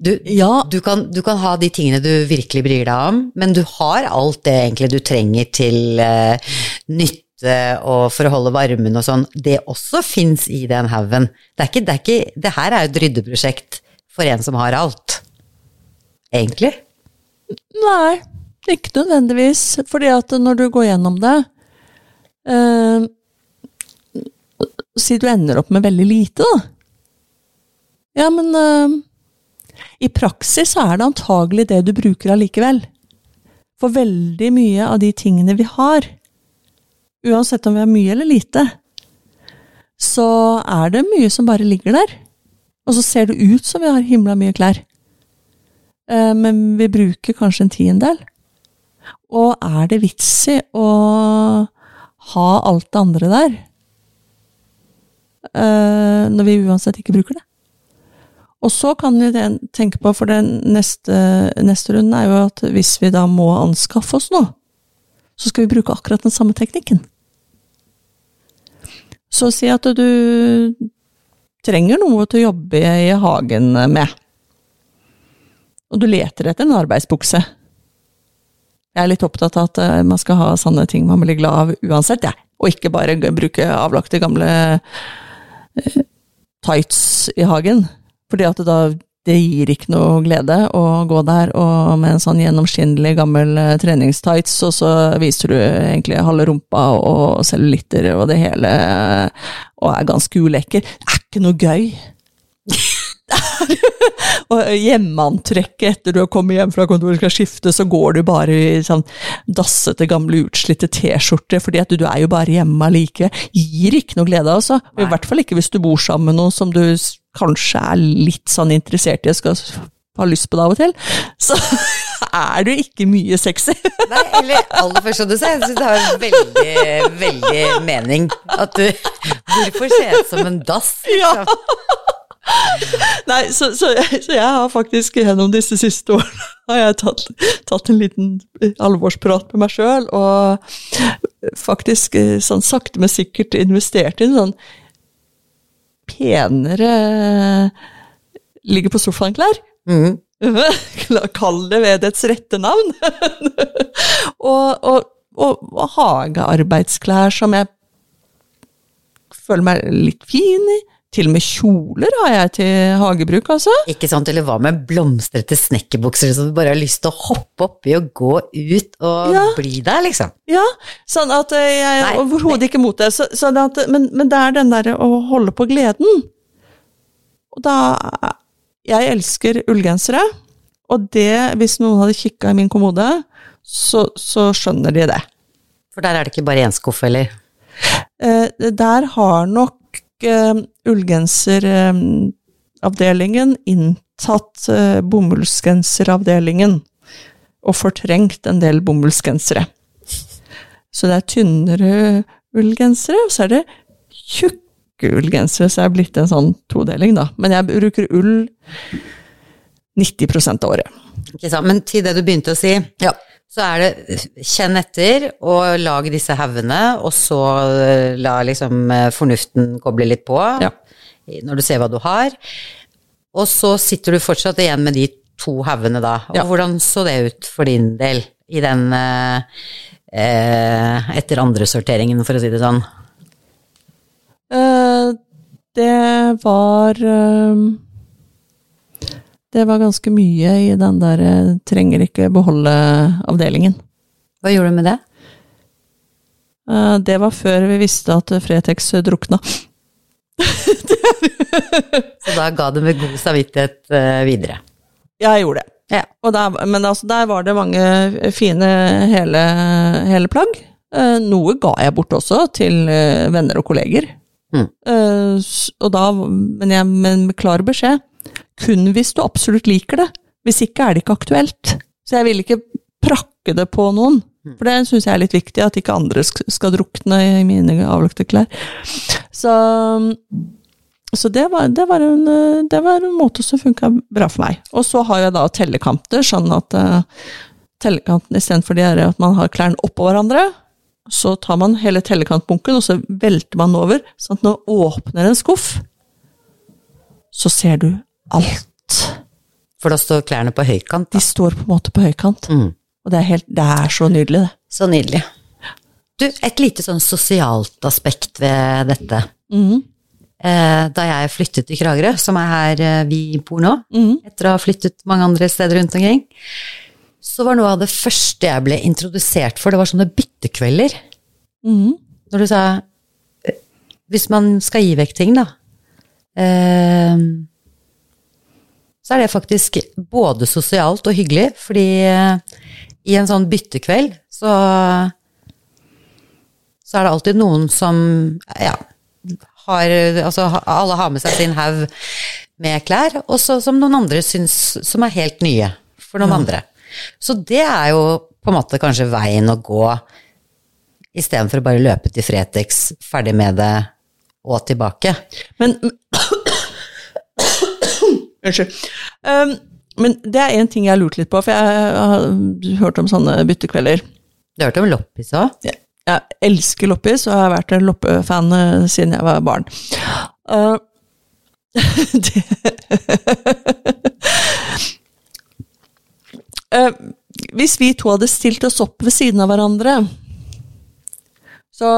du, Ja. du, kan, du kan ha de tingene du virkelig bryr deg om, men du har alt det egentlig du trenger til eh, nytte og for å holde varmen og sånn. Det også fins i den haugen. Det, det, det her er jo et ryddeprosjekt for en som har alt. Egentlig. Nei, ikke nødvendigvis. Fordi at når du går gjennom det eh, Si du ender opp med veldig lite, da. Ja, men eh, i praksis er det antagelig det du bruker allikevel. For veldig mye av de tingene vi har, uansett om vi har mye eller lite, så er det mye som bare ligger der. Og så ser det ut som vi har himla mye klær. Eh, men vi bruker kanskje en tiendedel. Og er det vits i å ha alt det andre der? eh, når vi uansett ikke bruker det? Og så kan vi tenke på, for den neste, neste runden er jo at hvis vi da må anskaffe oss noe, så skal vi bruke akkurat den samme teknikken. Så si at du trenger noe til å jobbe i hagen med, og du leter etter en arbeidsbukse. Jeg er litt opptatt av at eh, man skal ha sånne ting man blir glad av uansett, jeg. Og ikke bare bruke avlagte gamle eh, tights i hagen. At det det gir ikke noe glede å gå der og med en sånn gjennomskinnelig gammel eh, treningstights, og så viser du egentlig halve rumpa og cellulitter og det hele, og er ganske ulekker. Det er ikke noe gøy. [laughs] og hjemmeantrekket etter du har kommet hjem fra kontoret og skal skifte, så går du bare i sånn dassete, gamle, utslitte T-skjorte, fordi at du, du er jo bare hjemme allikevel. Gir ikke noe glede, altså. I hvert fall ikke hvis du bor sammen med noen som du kanskje er litt sånn interessert i skal ha lyst på det av og til. [laughs] Så er du ikke mye sexy. Nei, eller aller først, som du sa, jeg syns det har veldig, veldig mening at du Hvorfor se ut som en dass? [laughs] Ja. [laughs] Nei, så, så, jeg, så jeg har faktisk gjennom disse siste årene har jeg tatt, tatt en liten alvorsprat med meg sjøl, og faktisk eh, sånn sakte, men sikkert investert i en sånn penere ligge på sofaen-klær. Mm. [laughs] Kall det ved dets rette navn. [laughs] og, og, og, og hagearbeidsklær som jeg føler meg litt fin i. Til og med kjoler har jeg til hagebruk, altså. Ikke sant, eller hva med blomstrete snekkerbukser som du bare har lyst til å hoppe oppi og gå ut og Ja. bli der, liksom? Ja, sånn at eh, jeg er overhodet ikke mot det. Så, sånn at, men, men det er den derre å holde på gleden. Og da Jeg elsker ullgensere, og det, hvis noen hadde kikka i min kommode, så, så skjønner de det. For der er det ikke bare én skuff, eller? Eh, der har nok eh, ullgenseravdelingen inntatt uh, bomullsgenseravdelingen, og fortrengt en del bomullsgensere. Så det er tynnere ullgensere, og så er det tjukke ullgensere, så det er blitt en sånn todeling, da. Men jeg bruker ull 90 av året. Ikke sant? Men til det du begynte å si, så er det kjenn etter og lag disse haugene, og så eh, la liksom eh, fornuften koble litt på Ja. når du ser hva du har. Og så sitter du fortsatt igjen med de to haugene da. Og Ja. hvordan så det ut for din del i den eh, eh, etter andresorteringen, for å si det sånn? Eh, det var eh, Det var ganske mye i den der eh, trenger ikke beholde-avdelingen. Hva gjorde du med det? Eh, det var før vi visste at Fretex drukna. [laughs] Så da ga du med god samvittighet eh, videre. Jeg gjorde det. Ja. Og der, men altså, der var det mange fine hele, hele plagg. Eh, noe ga jeg bort også til eh, venner og kolleger. Mm. Eh, og da, men, jeg, med klar beskjed. Kun hvis du absolutt liker det. Hvis ikke er det ikke aktuelt. Så jeg vil ikke prakke det på noen. For det syns jeg er litt viktig, at ikke andre skal drukne i mine avlagte klær. Så, så det, var, det, var en, det var en måte som funka bra for meg. Og så har jeg da tellekanter, sånn at uh, tellekanten istedenfor de at man har klærne oppå hverandre, så tar man hele tellekantbunken, og så velter man den over, sånn at når åpner en skuff, så ser du alt. For da står klærne på høykant. De står på en måte på høykant. Mm. Og det er, helt, det er så nydelig, det. Så nydelig. Du, et lite sånn sosialt aspekt ved dette. Mm. Eh, da jeg flyttet til Kragerø, som er her eh, vi bor nå, mm. etter å ha flyttet mange andre steder rundt omkring, så var noe av det første jeg ble introdusert for, det var sånne byttekvelder. Mm. Når du sa eh, Hvis man skal gi vekk ting, da, eh, så er det faktisk både sosialt og hyggelig, fordi eh, i en sånn byttekveld så så er det alltid noen som ja, har Altså alle har med seg sin haug med klær, og så som noen andre syns som er helt nye for noen andre. Så det er jo på en måte kanskje veien å gå, istedenfor å bare løpe til Fretex, ferdig med det og tilbake. Men, Unnskyld. Um, men det er én ting jeg har lurt litt på, for jeg har hørt om sånne byttekvelder. Du har hørt om loppis òg? Jeg, jeg elsker loppis, og jeg har vært en loppefan eh, siden jeg var barn. Uh, [laughs] det uh, Hvis vi to hadde stilt oss opp ved siden av hverandre, så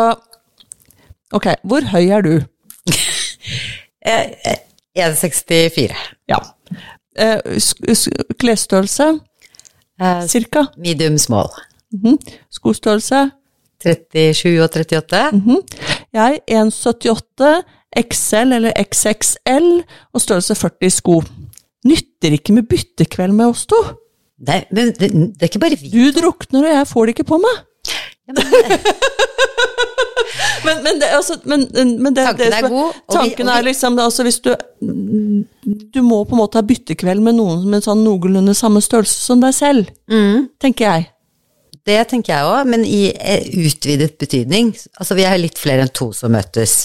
Ok, hvor høy er du? [laughs] 1,64. Ja. Uh, Klesstørrelse? Eh, Cirka? medium small. Mhm. Skostørrelse? 37 og 38. Mhm. Jeg 1,78, XL eller XXL og størrelse 40 sko. Nytter ikke med byttekveld med oss to. Er- men det, det er ikke bare vi. Du drukner, og jeg får det ikke på meg. Ja, men, [laughs] [laughs] Men, men, det, altså, men, men det, Tanken det, er god, Tanken vi- er liksom altså, Hvis du Du må på en måte ha byttekveld med noen med sånn noenlunde samme størrelse som deg selv, mm, tenker jeg. det tenker jeg òg, men i eh, utvidet betydning. Altså vi er litt flere enn to som møtes.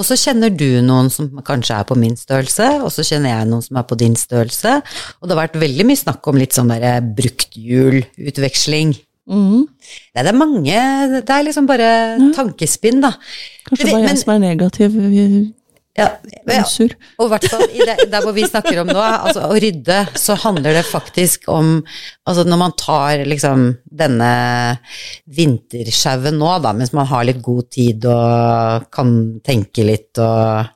Og så kjenner du noen som kanskje er på min størrelse, og så kjenner jeg noen som er på din størrelse. Og det har vært veldig mye snakk om litt sånn derre brukthjulutveksling. Mhm. Nei, det er mange Det er liksom bare tankespinn, da. Kanskje Men- bare men- jeg som er negativ. Ja, ja. Og i hvert fall det, der hvor vi snakker om nå, altså å rydde, så handler det faktisk om Altså når man tar liksom denne vintersjauen nå, da, mens man har litt god tid og kan tenke litt og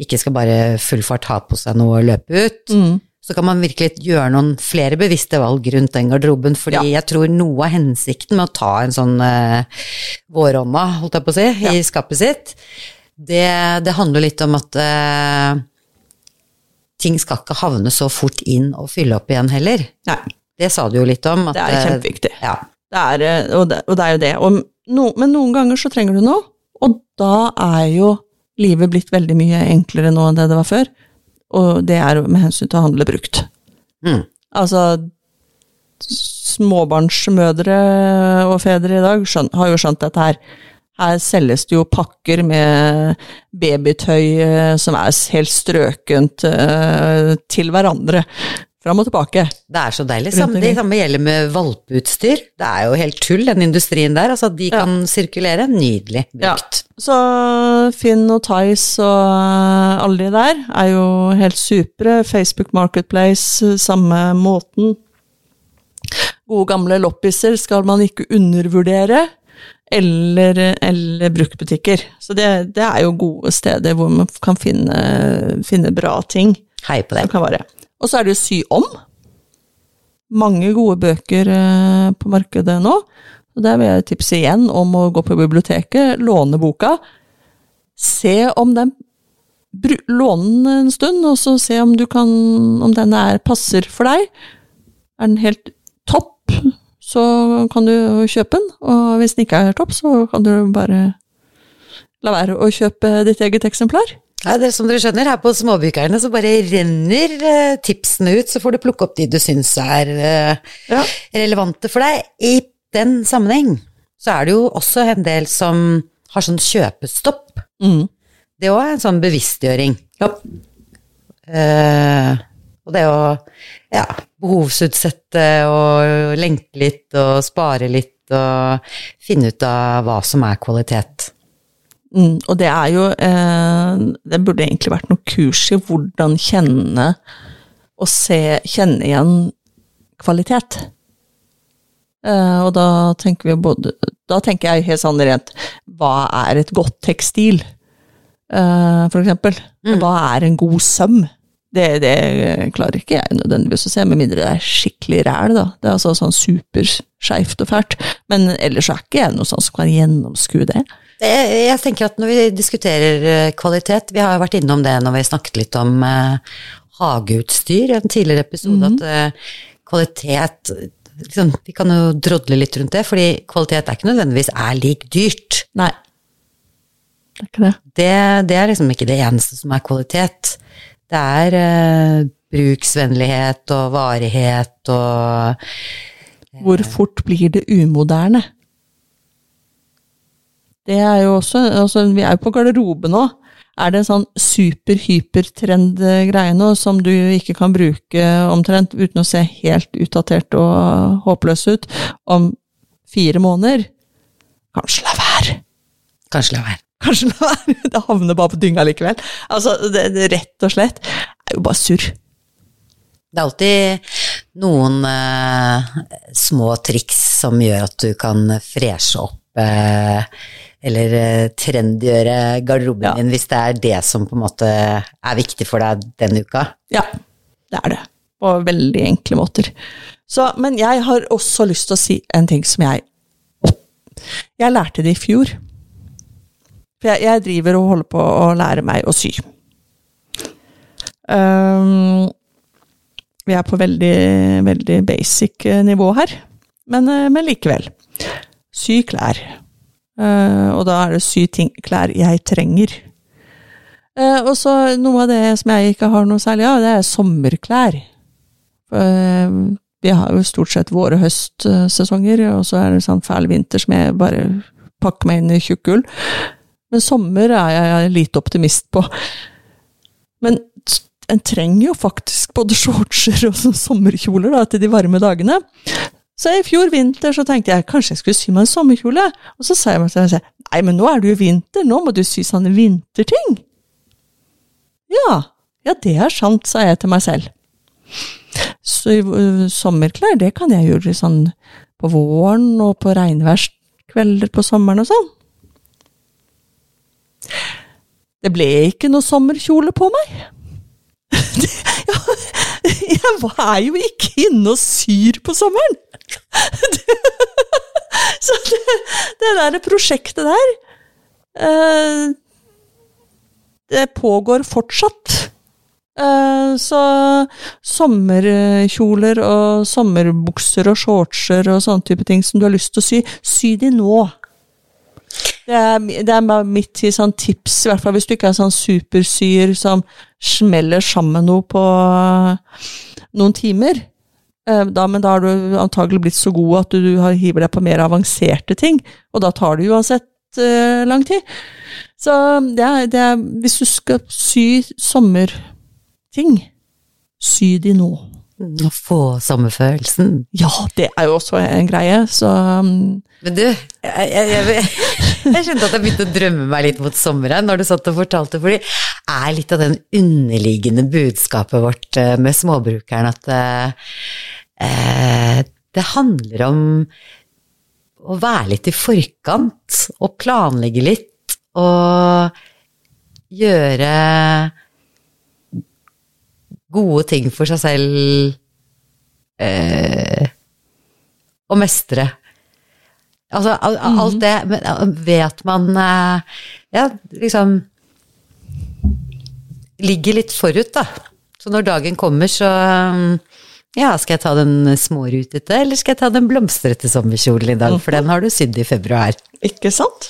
ikke skal bare full fart ha på seg noe og løpe ut, Mm. Så kan man virkelig gjøre noen flere bevisste valg rundt den garderoben, fordi jeg tror noe av hensikten med å ta en sånn uh, vårånda, holdt jeg på å si, i skapet sitt, det, det handler litt om at uh, ting skal ikke havne så fort inn og fylle opp igjen heller. Nei. Det sa du jo litt om. At, Det er eh, kjempeviktig. Ja. Det er, eh, og, det, og det er jo det. Og no, men noen ganger så trenger du noe, og da er jo livet blitt veldig mye enklere nå enn det det var før. Og det er med hensyn til å handle brukt. Mm. Altså Småbarnsmødre og -fedre i dag skjøn, har jo skjønt dette her. Her selges det jo pakker med babytøy eh, som er helt strøkent eh, til hverandre. Fram og tilbake. Det er så deilig. Samme, det samme gjelder med valpeutstyr. Det er jo helt tull, den industrien der. Altså, de Ja. kan sirkulere. Nydelig brukt. Så Finn og Tice og eh, alle de der er jo helt supre. Facebook Marketplace, samme måten. Gode gamle loppiser skal man ikke undervurdere. Eller, eller bruktbutikker. Så det, det er jo gode steder hvor man kan finne, finne bra ting. Hei på det. Og så er det jo sy om. Mange gode bøker eh, på markedet nå. Så der vil jeg tipse igjen om å gå på biblioteket, låne boka. Se om den Låne den en stund, og så se om du kan Om den er, passer for deg. Er den helt topp, så kan du kjøpe den. Og hvis den ikke er topp, så kan du bare la være å kjøpe ditt eget eksemplar. Ja, det er som dere skjønner, her på Småbykerne så bare renner eh, tipsene ut, så får du plukke opp de du syns er eh, Ja. relevante for deg. I den sammenheng så er det jo også en del som har sånn kjøpestopp. Mm. Det òg er en sånn bevisstgjøring. Ja. Uh, og det å ja, behovsutsette og lenke litt og spare litt og finne ut av hva som er kvalitet. Mm, og det er jo eh, Det burde egentlig vært noe kurs i hvordan kjenne og se Kjenne igjen kvalitet. Eh, og da tenker vi både Da tenker jeg helt sånn rent Hva er et godt tekstil? Eh, for eksempel. Hva er en god søm? Det, det klarer ikke jeg nødvendigvis å se, med mindre det er skikkelig ræl, da. Det er altså sånn superskeivt og fælt. Men ellers er ikke jeg noe sånn som kan gjennomskue det. Jeg, jeg tenker at når vi diskuterer eh, kvalitet, vi har jo vært innom det når vi snakket litt om eh, hageutstyr i en tidligere episode, at eh, kvalitet liksom, Vi kan jo drodle litt rundt det, fordi kvalitet er ikke nødvendigvis er lik dyrt. Nei. Det er ikke det. Det, det er liksom ikke det eneste som er kvalitet. Det er eh, bruksvennlighet og varighet og Hvor fort blir det umoderne? Det er jo også altså, Vi er jo på garderobe nå. Er det en sånn super-hypertrend-greie nå som du ikke kan bruke omtrent uten å se helt utdatert og håpløs ut om fire måneder. Kanskje la være. Kanskje la være. Kanskje la være. [laughs] Det havner bare på dynga likevel. Altså, det, det rett og slett er jo bare surr. Det er alltid noen eh, små triks som gjør at du kan freshe opp eh, eller eh, trendgjøre garderoben Ja. din, hvis det er det som på en måte er viktig for deg den uka. Ja, det er det. På veldig enkle måter. Så, men jeg har også lyst til å si en ting som jeg Jeg lærte det i fjor. For jeg, jeg driver og holder på å lære meg å sy. Um, vi er på veldig, veldig basic eh, nivå her, men, eh, men likevel. Sy klær. Eh, og da er det sy ting, klær jeg trenger. Eh, og så noe av det som jeg ikke har noe særlig av, det er sommerklær. Eh, vi har jo stort sett vår- og høstsesonger, og så er det sånn fæl vinter som jeg bare pakker meg inn i tjukkull. Men sommer er jeg lite optimist på. Men en trenger jo faktisk både shortser og sånn sommerkjoler da, til de varme dagene. Så i fjor vinter så tenkte jeg kanskje jeg skulle sy meg en sommerkjole. Og så sa jeg meg selv nei, men nå er det jo vinter, nå må du sy sånne vinterting. Ja, ja det er sant, sa jeg til meg selv. Så uh, sommerklær, det kan jeg gjøre sånn på våren og på regnværskvelder på sommeren og sånn. Det ble ikke noe sommerkjole på meg. [laughs] [laughs] Jeg er jo ikke inne og syr på sommeren! [laughs] Så det, det der prosjektet der eh, Det pågår fortsatt. Eh, så sommerkjoler og sommerbukser og shortser og sånne type ting som du har lyst til å sy, sy de nå. Det er, det er bare mitt sånn tips, i hvert fall hvis du ikke er sånn supersyr som smeller sammen noe på noen timer. Eh, Da, men da har du antagelig blitt så god at du, du har- hiver deg på mer avanserte ting, og da tar det uansett uh, lang tid. Så det er, det er Hvis du skal sy sommerting, sy de nå. Å få sommerfølelsen. Ja, det er jo også en greie, så um, Men du, jeg, jeg, jeg, [laughs] jeg skjønte at jeg begynte å drømme meg litt mot sommeren når du satt og fortalte, fordi er litt av den underliggende budskapet vårt eh, med småbrukeren at eh, eh, det handler om å være litt i forkant og planlegge litt og gjøre gode ting for seg selv eh, og mestre. Altså al- al- alt det men, Vet man eh, ja, liksom ligger litt forut, da. Så når dagen kommer, så um, ja, skal jeg ta den smårutete, eller skal jeg ta den blomstrete sommerkjolen i dag, for den har du sydd i februar. Ikke sant?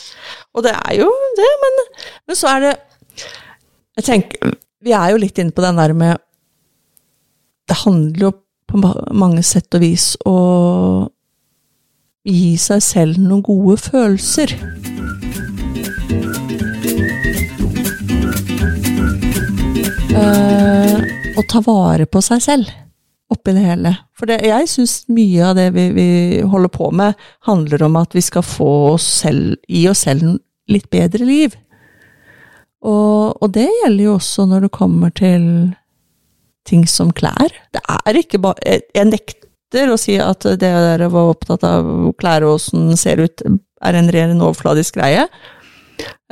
Og det er jo det, men, men så er det Jeg tenker Vi er jo litt inne på den der med Det handler jo på mange sett og vis å gi seg selv noen gode følelser. Eh, å ta vare på seg selv oppi det hele. For det, jeg syns mye av det vi, vi holder på med, handler om at vi skal få oss selv, gi oss selv litt bedre liv. Og, og det gjelder jo også når det kommer til ting som klær. Det er ikke bare Jeg, jeg nekter å si at det dere var opptatt av klær og åssen den ser ut, er en ren overfladisk greie.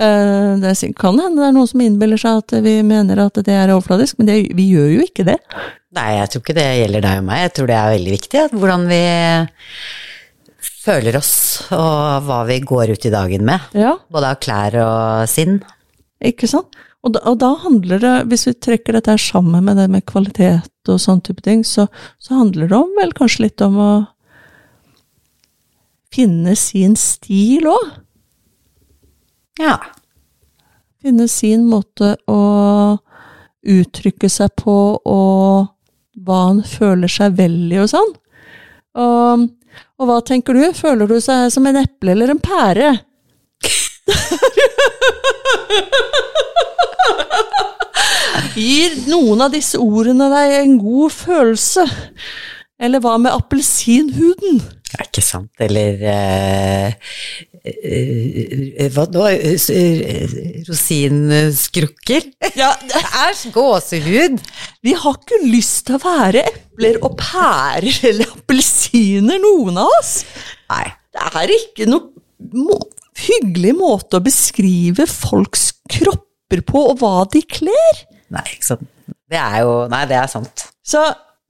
Eh, Det kan hende det er noen som innbiller seg at vi mener at det er overfladisk, men det, vi gjør jo ikke det. Nei, jeg tror ikke det gjelder deg og meg. Jeg tror det er veldig viktig at hvordan vi føler oss, og hva vi går ut i dagen med. Ja. Både av klær og sinn. Ikke sant? Og da, og da handler det, hvis vi trekker dette her sammen med det med kvalitet og sånn type ting, så, så handler det om vel kanskje litt om å finne sin stil òg. Ja. Finne sin måte å uttrykke seg på, og hva han føler seg vel i og sånn. Og, og hva tenker du? Føler du seg som en eple eller en pære? [laughs] Gir noen av disse ordene deg en god følelse? Eller hva med appelsinhuden? er ikke sant. Eller uh, uh, Hva nå? Uh, Rosinskrukker? Ja, [laughs] det er Gåsehud? Vi har ikke lyst til å være epler og pærer eller appelsiner, noen av oss. Nei. Det er ikke noe hyggelig måte å beskrive folks kropper på, og hva de kler. Nei, ikke sant. Det er jo Nei, det er sant. Så,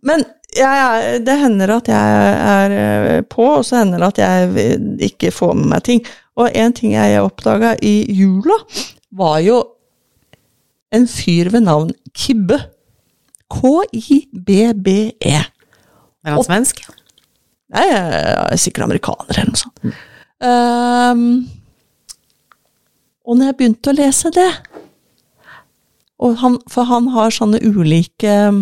men jeg, det hender at jeg er eh, på, og så hender det at jeg ikke får med meg ting. Og en ting jeg oppdaga i jula, var jo en fyr ved navn Kibbe. K-i-b-b-e. Er han svensk? Nei, er sikkert amerikaner eller noe sånt. Ehm, og når jeg begynte å lese det han, For han har sånne ulike um,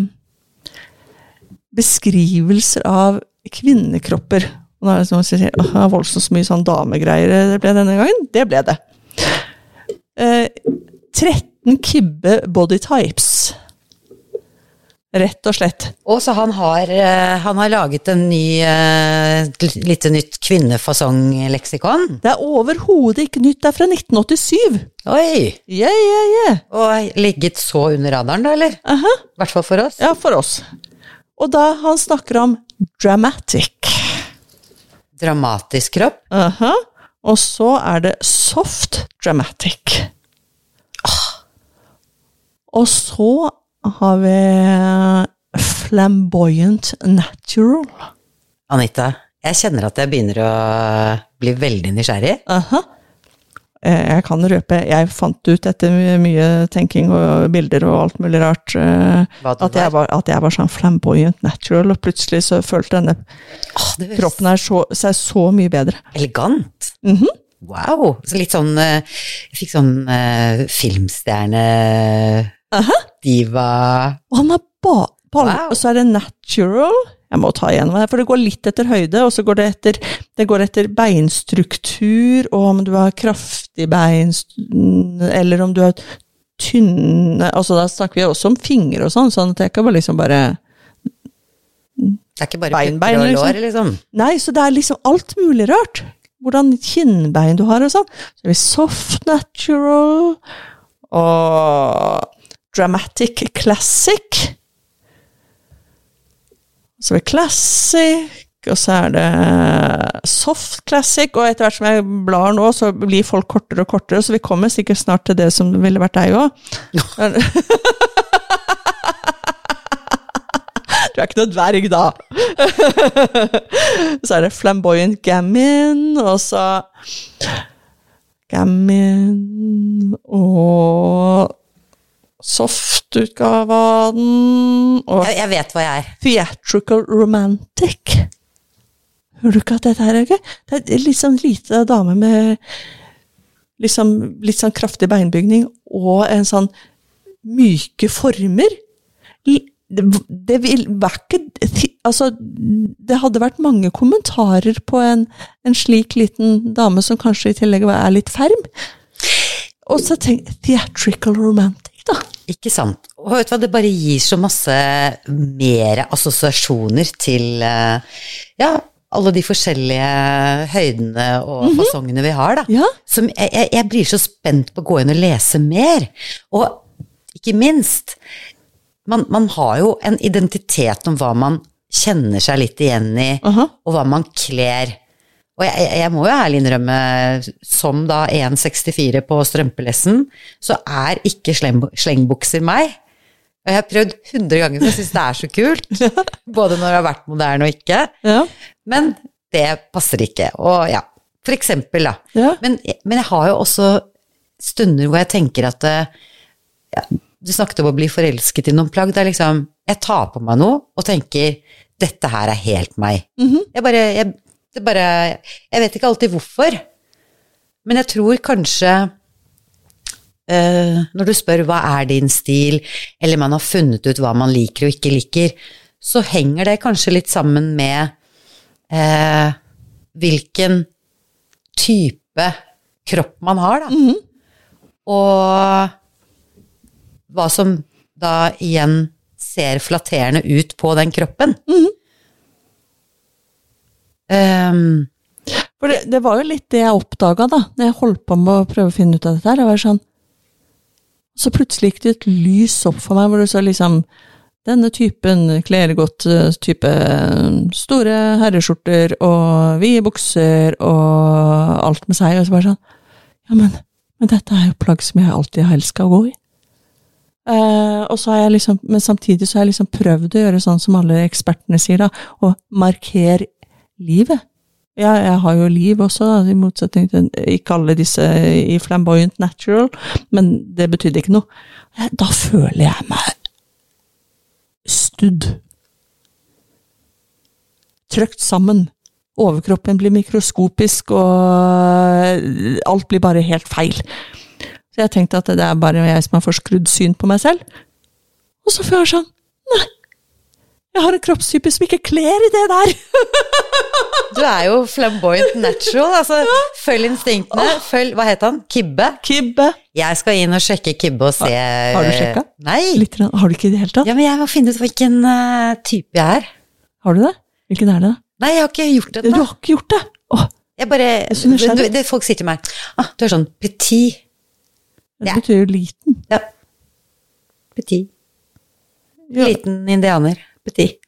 beskrivelser av kvinnekropper. Og da er det som å det er voldsomt så mye sånn damegreier det ble denne gangen. Det ble det. Eh, 13 kibbe body types. Rett og slett. Og så han har, eh, han har laget en ny, litt lite nytt kvinnefasong-leksikon. Det er overhodet ikke nytt, det er fra 1987. Oi! Yeah, yeah, yeah. Og ligget så under radaren, da, eller? I uh -huh. hvert fall for oss. Ja, for oss. Og da han snakker om dramatic. Dramatisk kropp. Aha. Og så er det soft dramatic. Ah. Og så har vi flamboyant natural. Anita, jeg kjenner at jeg begynner å bli veldig nysgjerrig. Aha. Eh, Jeg kan røpe, jeg fant ut etter mye, tenking og bilder og alt mulig rart, eh, at jeg, var. at jeg var sånn flamboyant natural, og plutselig så følte denne ah, kroppen her så, seg så mye bedre. elegant. Mhm. Wow! Så litt sånn eh, Jeg fikk sånn uh, filmstjerne Diva Og han har ba, Wow. Og så er det natural. Jeg må ta igjennom det, for det går litt etter høyde, og så går det etter, det går etter beinstruktur, og om du har kraftig bein, eller om du har tynne Altså da snakker vi også om fingre og sånn, sånn at jeg kan bare liksom bare Det er ikke bare Bein, bein, og liksom. lår, liksom. Nei, så det er liksom alt mulig rart. Hvordan kinnbein du har og sånn. Så det soft natural og dramatic classic. Så er det classic, og så er det soft classic, og etter hvert som jeg blar nå, så blir folk kortere og kortere, så vi kommer sikkert snart til det som ville vært deg òg. [laughs] Du er ikke noe dverg, da. [laughs] så er det flamboyant gammon, og så Gammon og soft-utgave av den, og Jeg, jeg vet hva jeg er. theatrical romantic. Hører du ikke at dette her er gøy? Det er litt sånn lite dame med liksom, litt sånn kraftig beinbygning og en sånn myke former. Det, det vil Altså, det hadde vært mange kommentarer på en, en slik liten dame som kanskje i tillegg er litt ferm. Og så tenk Theatrical romantic, da. Ikke sant. Og vet du hva, det bare gir så masse mer assosiasjoner til eh, ja, alle de forskjellige høydene og fasongene vi har, da. Ja. Som jeg, jeg, blir så spent på å gå inn og lese mer. Og ikke minst, man, man har jo en identitet om hva man kjenner seg litt igjen i, Aha. og hva man kler. Og jeg, jeg, må jo ærlig innrømme, som da 1,64 på strømpelessen, så er ikke sleng, slengbukser meg. Og jeg har prøvd 100 ganger, for jeg syns det er så kult. [laughs] Både når det har vært moderne og ikke. Ja. Men det passer ikke. Og ja, for eksempel, da. Ja. Men, men jeg har jo også stunder hvor jeg tenker at eh, ja, Du snakket om å bli forelsket i noen plagg. Det er liksom Jeg tar på meg noe og tenker dette her er helt meg. Jeg bare jeg, det bare jeg vet ikke alltid hvorfor, men jeg tror kanskje eh, Når du spør hva er din stil, eller man har funnet ut hva man liker og ikke liker, så henger det kanskje litt sammen med eh, hvilken type kropp man har, da. Og hva som da igjen ser flatterende ut på den kroppen. Mhm. Ehm, For det, det var jo litt det jeg oppdaga da når jeg holdt på med å prøve å finne ut av dette. her. Det var sånn, Så plutselig gikk det et lys opp for meg, hvor det så liksom Denne typen kler godt eh, type store herreskjorter og vide bukser og alt med seg. Og så bare sånn Ja, men, men dette er jo plagg som jeg alltid har elska å gå i. Uh, og så har jeg liksom, men samtidig så har jeg liksom prøvd å gjøre sånn som alle ekspertene sier, da, å markere livet. Ja, jeg har jo liv også, i motsetning til ikke alle disse i flamboyant natural, men det betydde ikke noe. Da føler jeg meg studd. Trøkt sammen. Overkroppen blir mikroskopisk, og alt blir bare helt feil. Så jeg tenkte at det er bare jeg som har forskrudd syn på meg selv. Og så får jeg sånn Nei, jeg har en kroppstype som ikke kler i det der! [laughs] du er jo flamboyant natural, altså. Følg instinktene. Følg Hva het han? Kibbe? Kibbe. Jeg skal inn og sjekke Kibbe og se har du sjekka? Nei. Litt, har du ikke i det hele tatt? Ja, men jeg må finne ut hvilken eh, type jeg er. Har du det? Hvilken er det? da? Nei, jeg har ikke gjort det Du har ikke gjort det? Åh, Jeg bare jeg det, det, Folk sier til meg ah, du er sånn petit. det betyr jo liten. Ja. Petit. Ja. Liten indianer.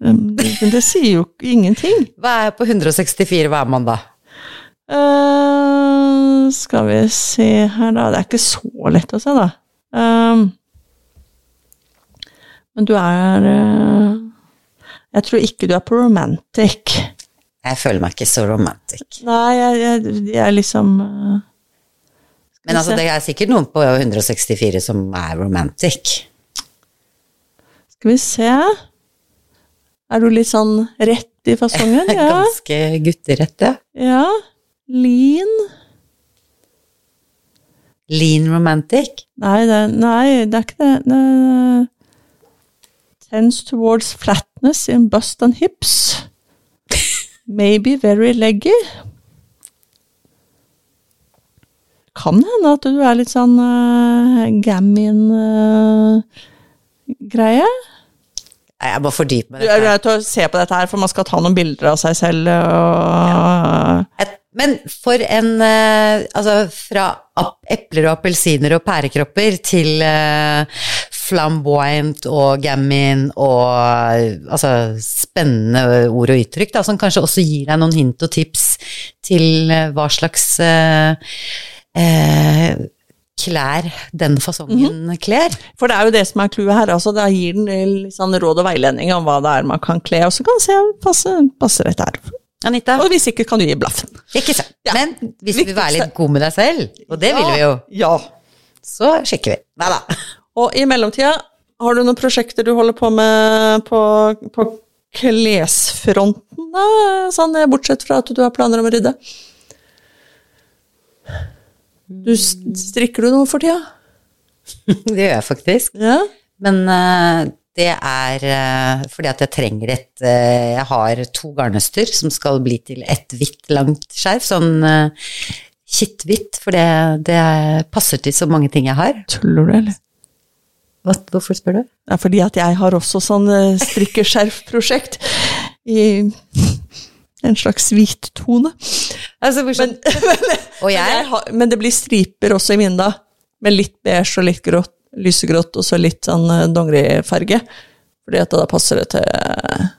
Um, Men det sier jo ingenting. Hva er på 164, hva er man da? Uh, skal vi se her, da. Det er ikke så lett å se, da. Um, men du er uh, Jeg tror ikke du er på romantic. Jeg føler meg ikke så romantic. Nei, jeg, jeg, jeg er liksom uh, Men altså, det er sikkert noen på 164 som er romantic. Skal vi se Er du litt sånn rett i fasongen? [laughs] Ja. Ganske gutterett, ja. ja. Lean? Lean romantic. Nei, det, nei, det er ikke det. det. Tends towards flatness in bust and hips. Maybe very leggy. Kan hende at du er litt sånn uh, gammon-greie. Nei, Jeg må fordype meg du i er nødt til å se på dette her, for man skal ta noen bilder av seg selv. Og, Ja. Men for en eh, Altså, fra epler og appelsiner og pærekropper til eh, flamboyant og gammin, og altså spennende ord og uttrykk, da, som kanskje også gir deg noen hint og tips til eh, hva slags eh, klær den fasongen kler. For det er jo det som er clouet her. altså Da gir den sånn råd og veiledning om hva det er man kan kle, og så kan se passe, passer dette her. Anita? Og hvis ikke, kan du gi blaffen. Ikke sant. Ja. Men hvis du vil være litt god med deg selv, og det vil vi jo, Ja. så sjekker vi. Nei da. Og i mellomtida, har du noen prosjekter du holder på med på, på klesfronten, da? Sånn, bortsett fra at du har planer om å rydde? Du strikker du noe for tida? [laughs] Det gjør jeg faktisk. Ja. Men uh, det er uh, fordi at jeg trenger et uh, Jeg har to garnnøster som skal bli til et hvitt, langt skjerf. Sånn kitthvitt, for det, det passer til så mange ting jeg har. Tuller du, eller? Hva, hvorfor spør du? Er fordi at jeg har også sånn strikkeskjerfprosjekt i en slags hvit tone. Altså, men, [laughs] men, Men, har, men det blir striper også i mine, da. Med litt beige og litt grått, lysegrått, og så litt sånn eh, dongerifarge. Fordi at da passer det til eh,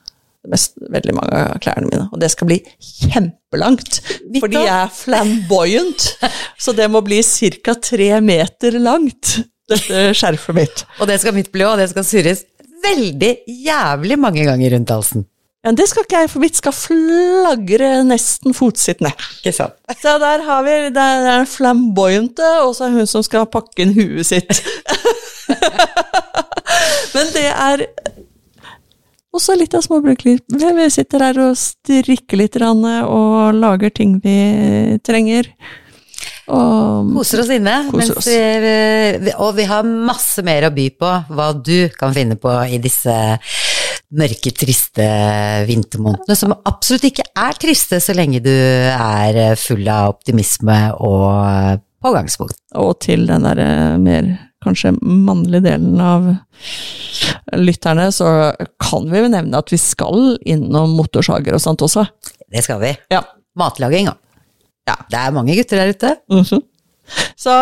mest, veldig mange av klærne mine. Og det skal bli kjempelangt. Hvitt fordi jeg er flamboyant. [laughs] så det må bli ca. tre meter langt, dette skjerfet mitt. Og det skal mitt bli òg, og det skal surres veldig jævlig mange ganger rundt halsen. Ja, det skal ikke jeg, for mitt skal flagre nesten fotsittende. Ikke sant? Så der har vi det er den flamboyante, og så er hun som skal pakke inn huet sitt. [laughs] Men det er også litt av småbrukliv. Vi sitter her og strikker litt og lager ting vi trenger. Og Koser oss inne. Koser oss. Vi, og vi har masse mer å by på hva du kan finne på i disse mørke, triste vintermånedene, som absolutt ikke er triste så lenge du er full av optimisme og pågangspunkt. og til den derre mer kanskje mannlige delen av lytterne, så kan vi jo nevne at vi skal innom motorsager og sånt også. Det skal vi. Ja. Matlaging, òg. Ja. Det er mange gutter der ute. Mhm. Så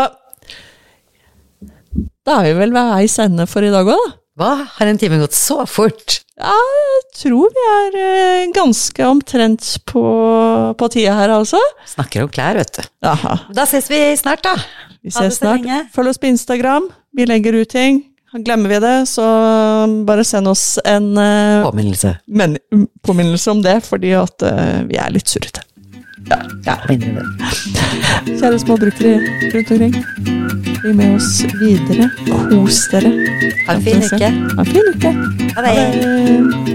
da er vi vel ved veis ende for i dag òg, da. Hva? Har en time gått så fort? Ja, jeg tror vi er eh, ganske omtrent på, på tida her, altså. Snakker om klær, vet du. Aha. Da ses vi snart, da. Vi Ha det ses så snart. lenge. Følg oss på Instagram. Vi legger ut ting. Glemmer vi det, så bare send oss en uh, Påminnelse. men, påminnelse om det, fordi at uh, vi er litt surrete. Ja, jeg er det. Kjære små brukere rundt omkring. Bli med oss videre. Kos dere. Ha en fin uke. Ha en fin uke. Ha det. Ha det.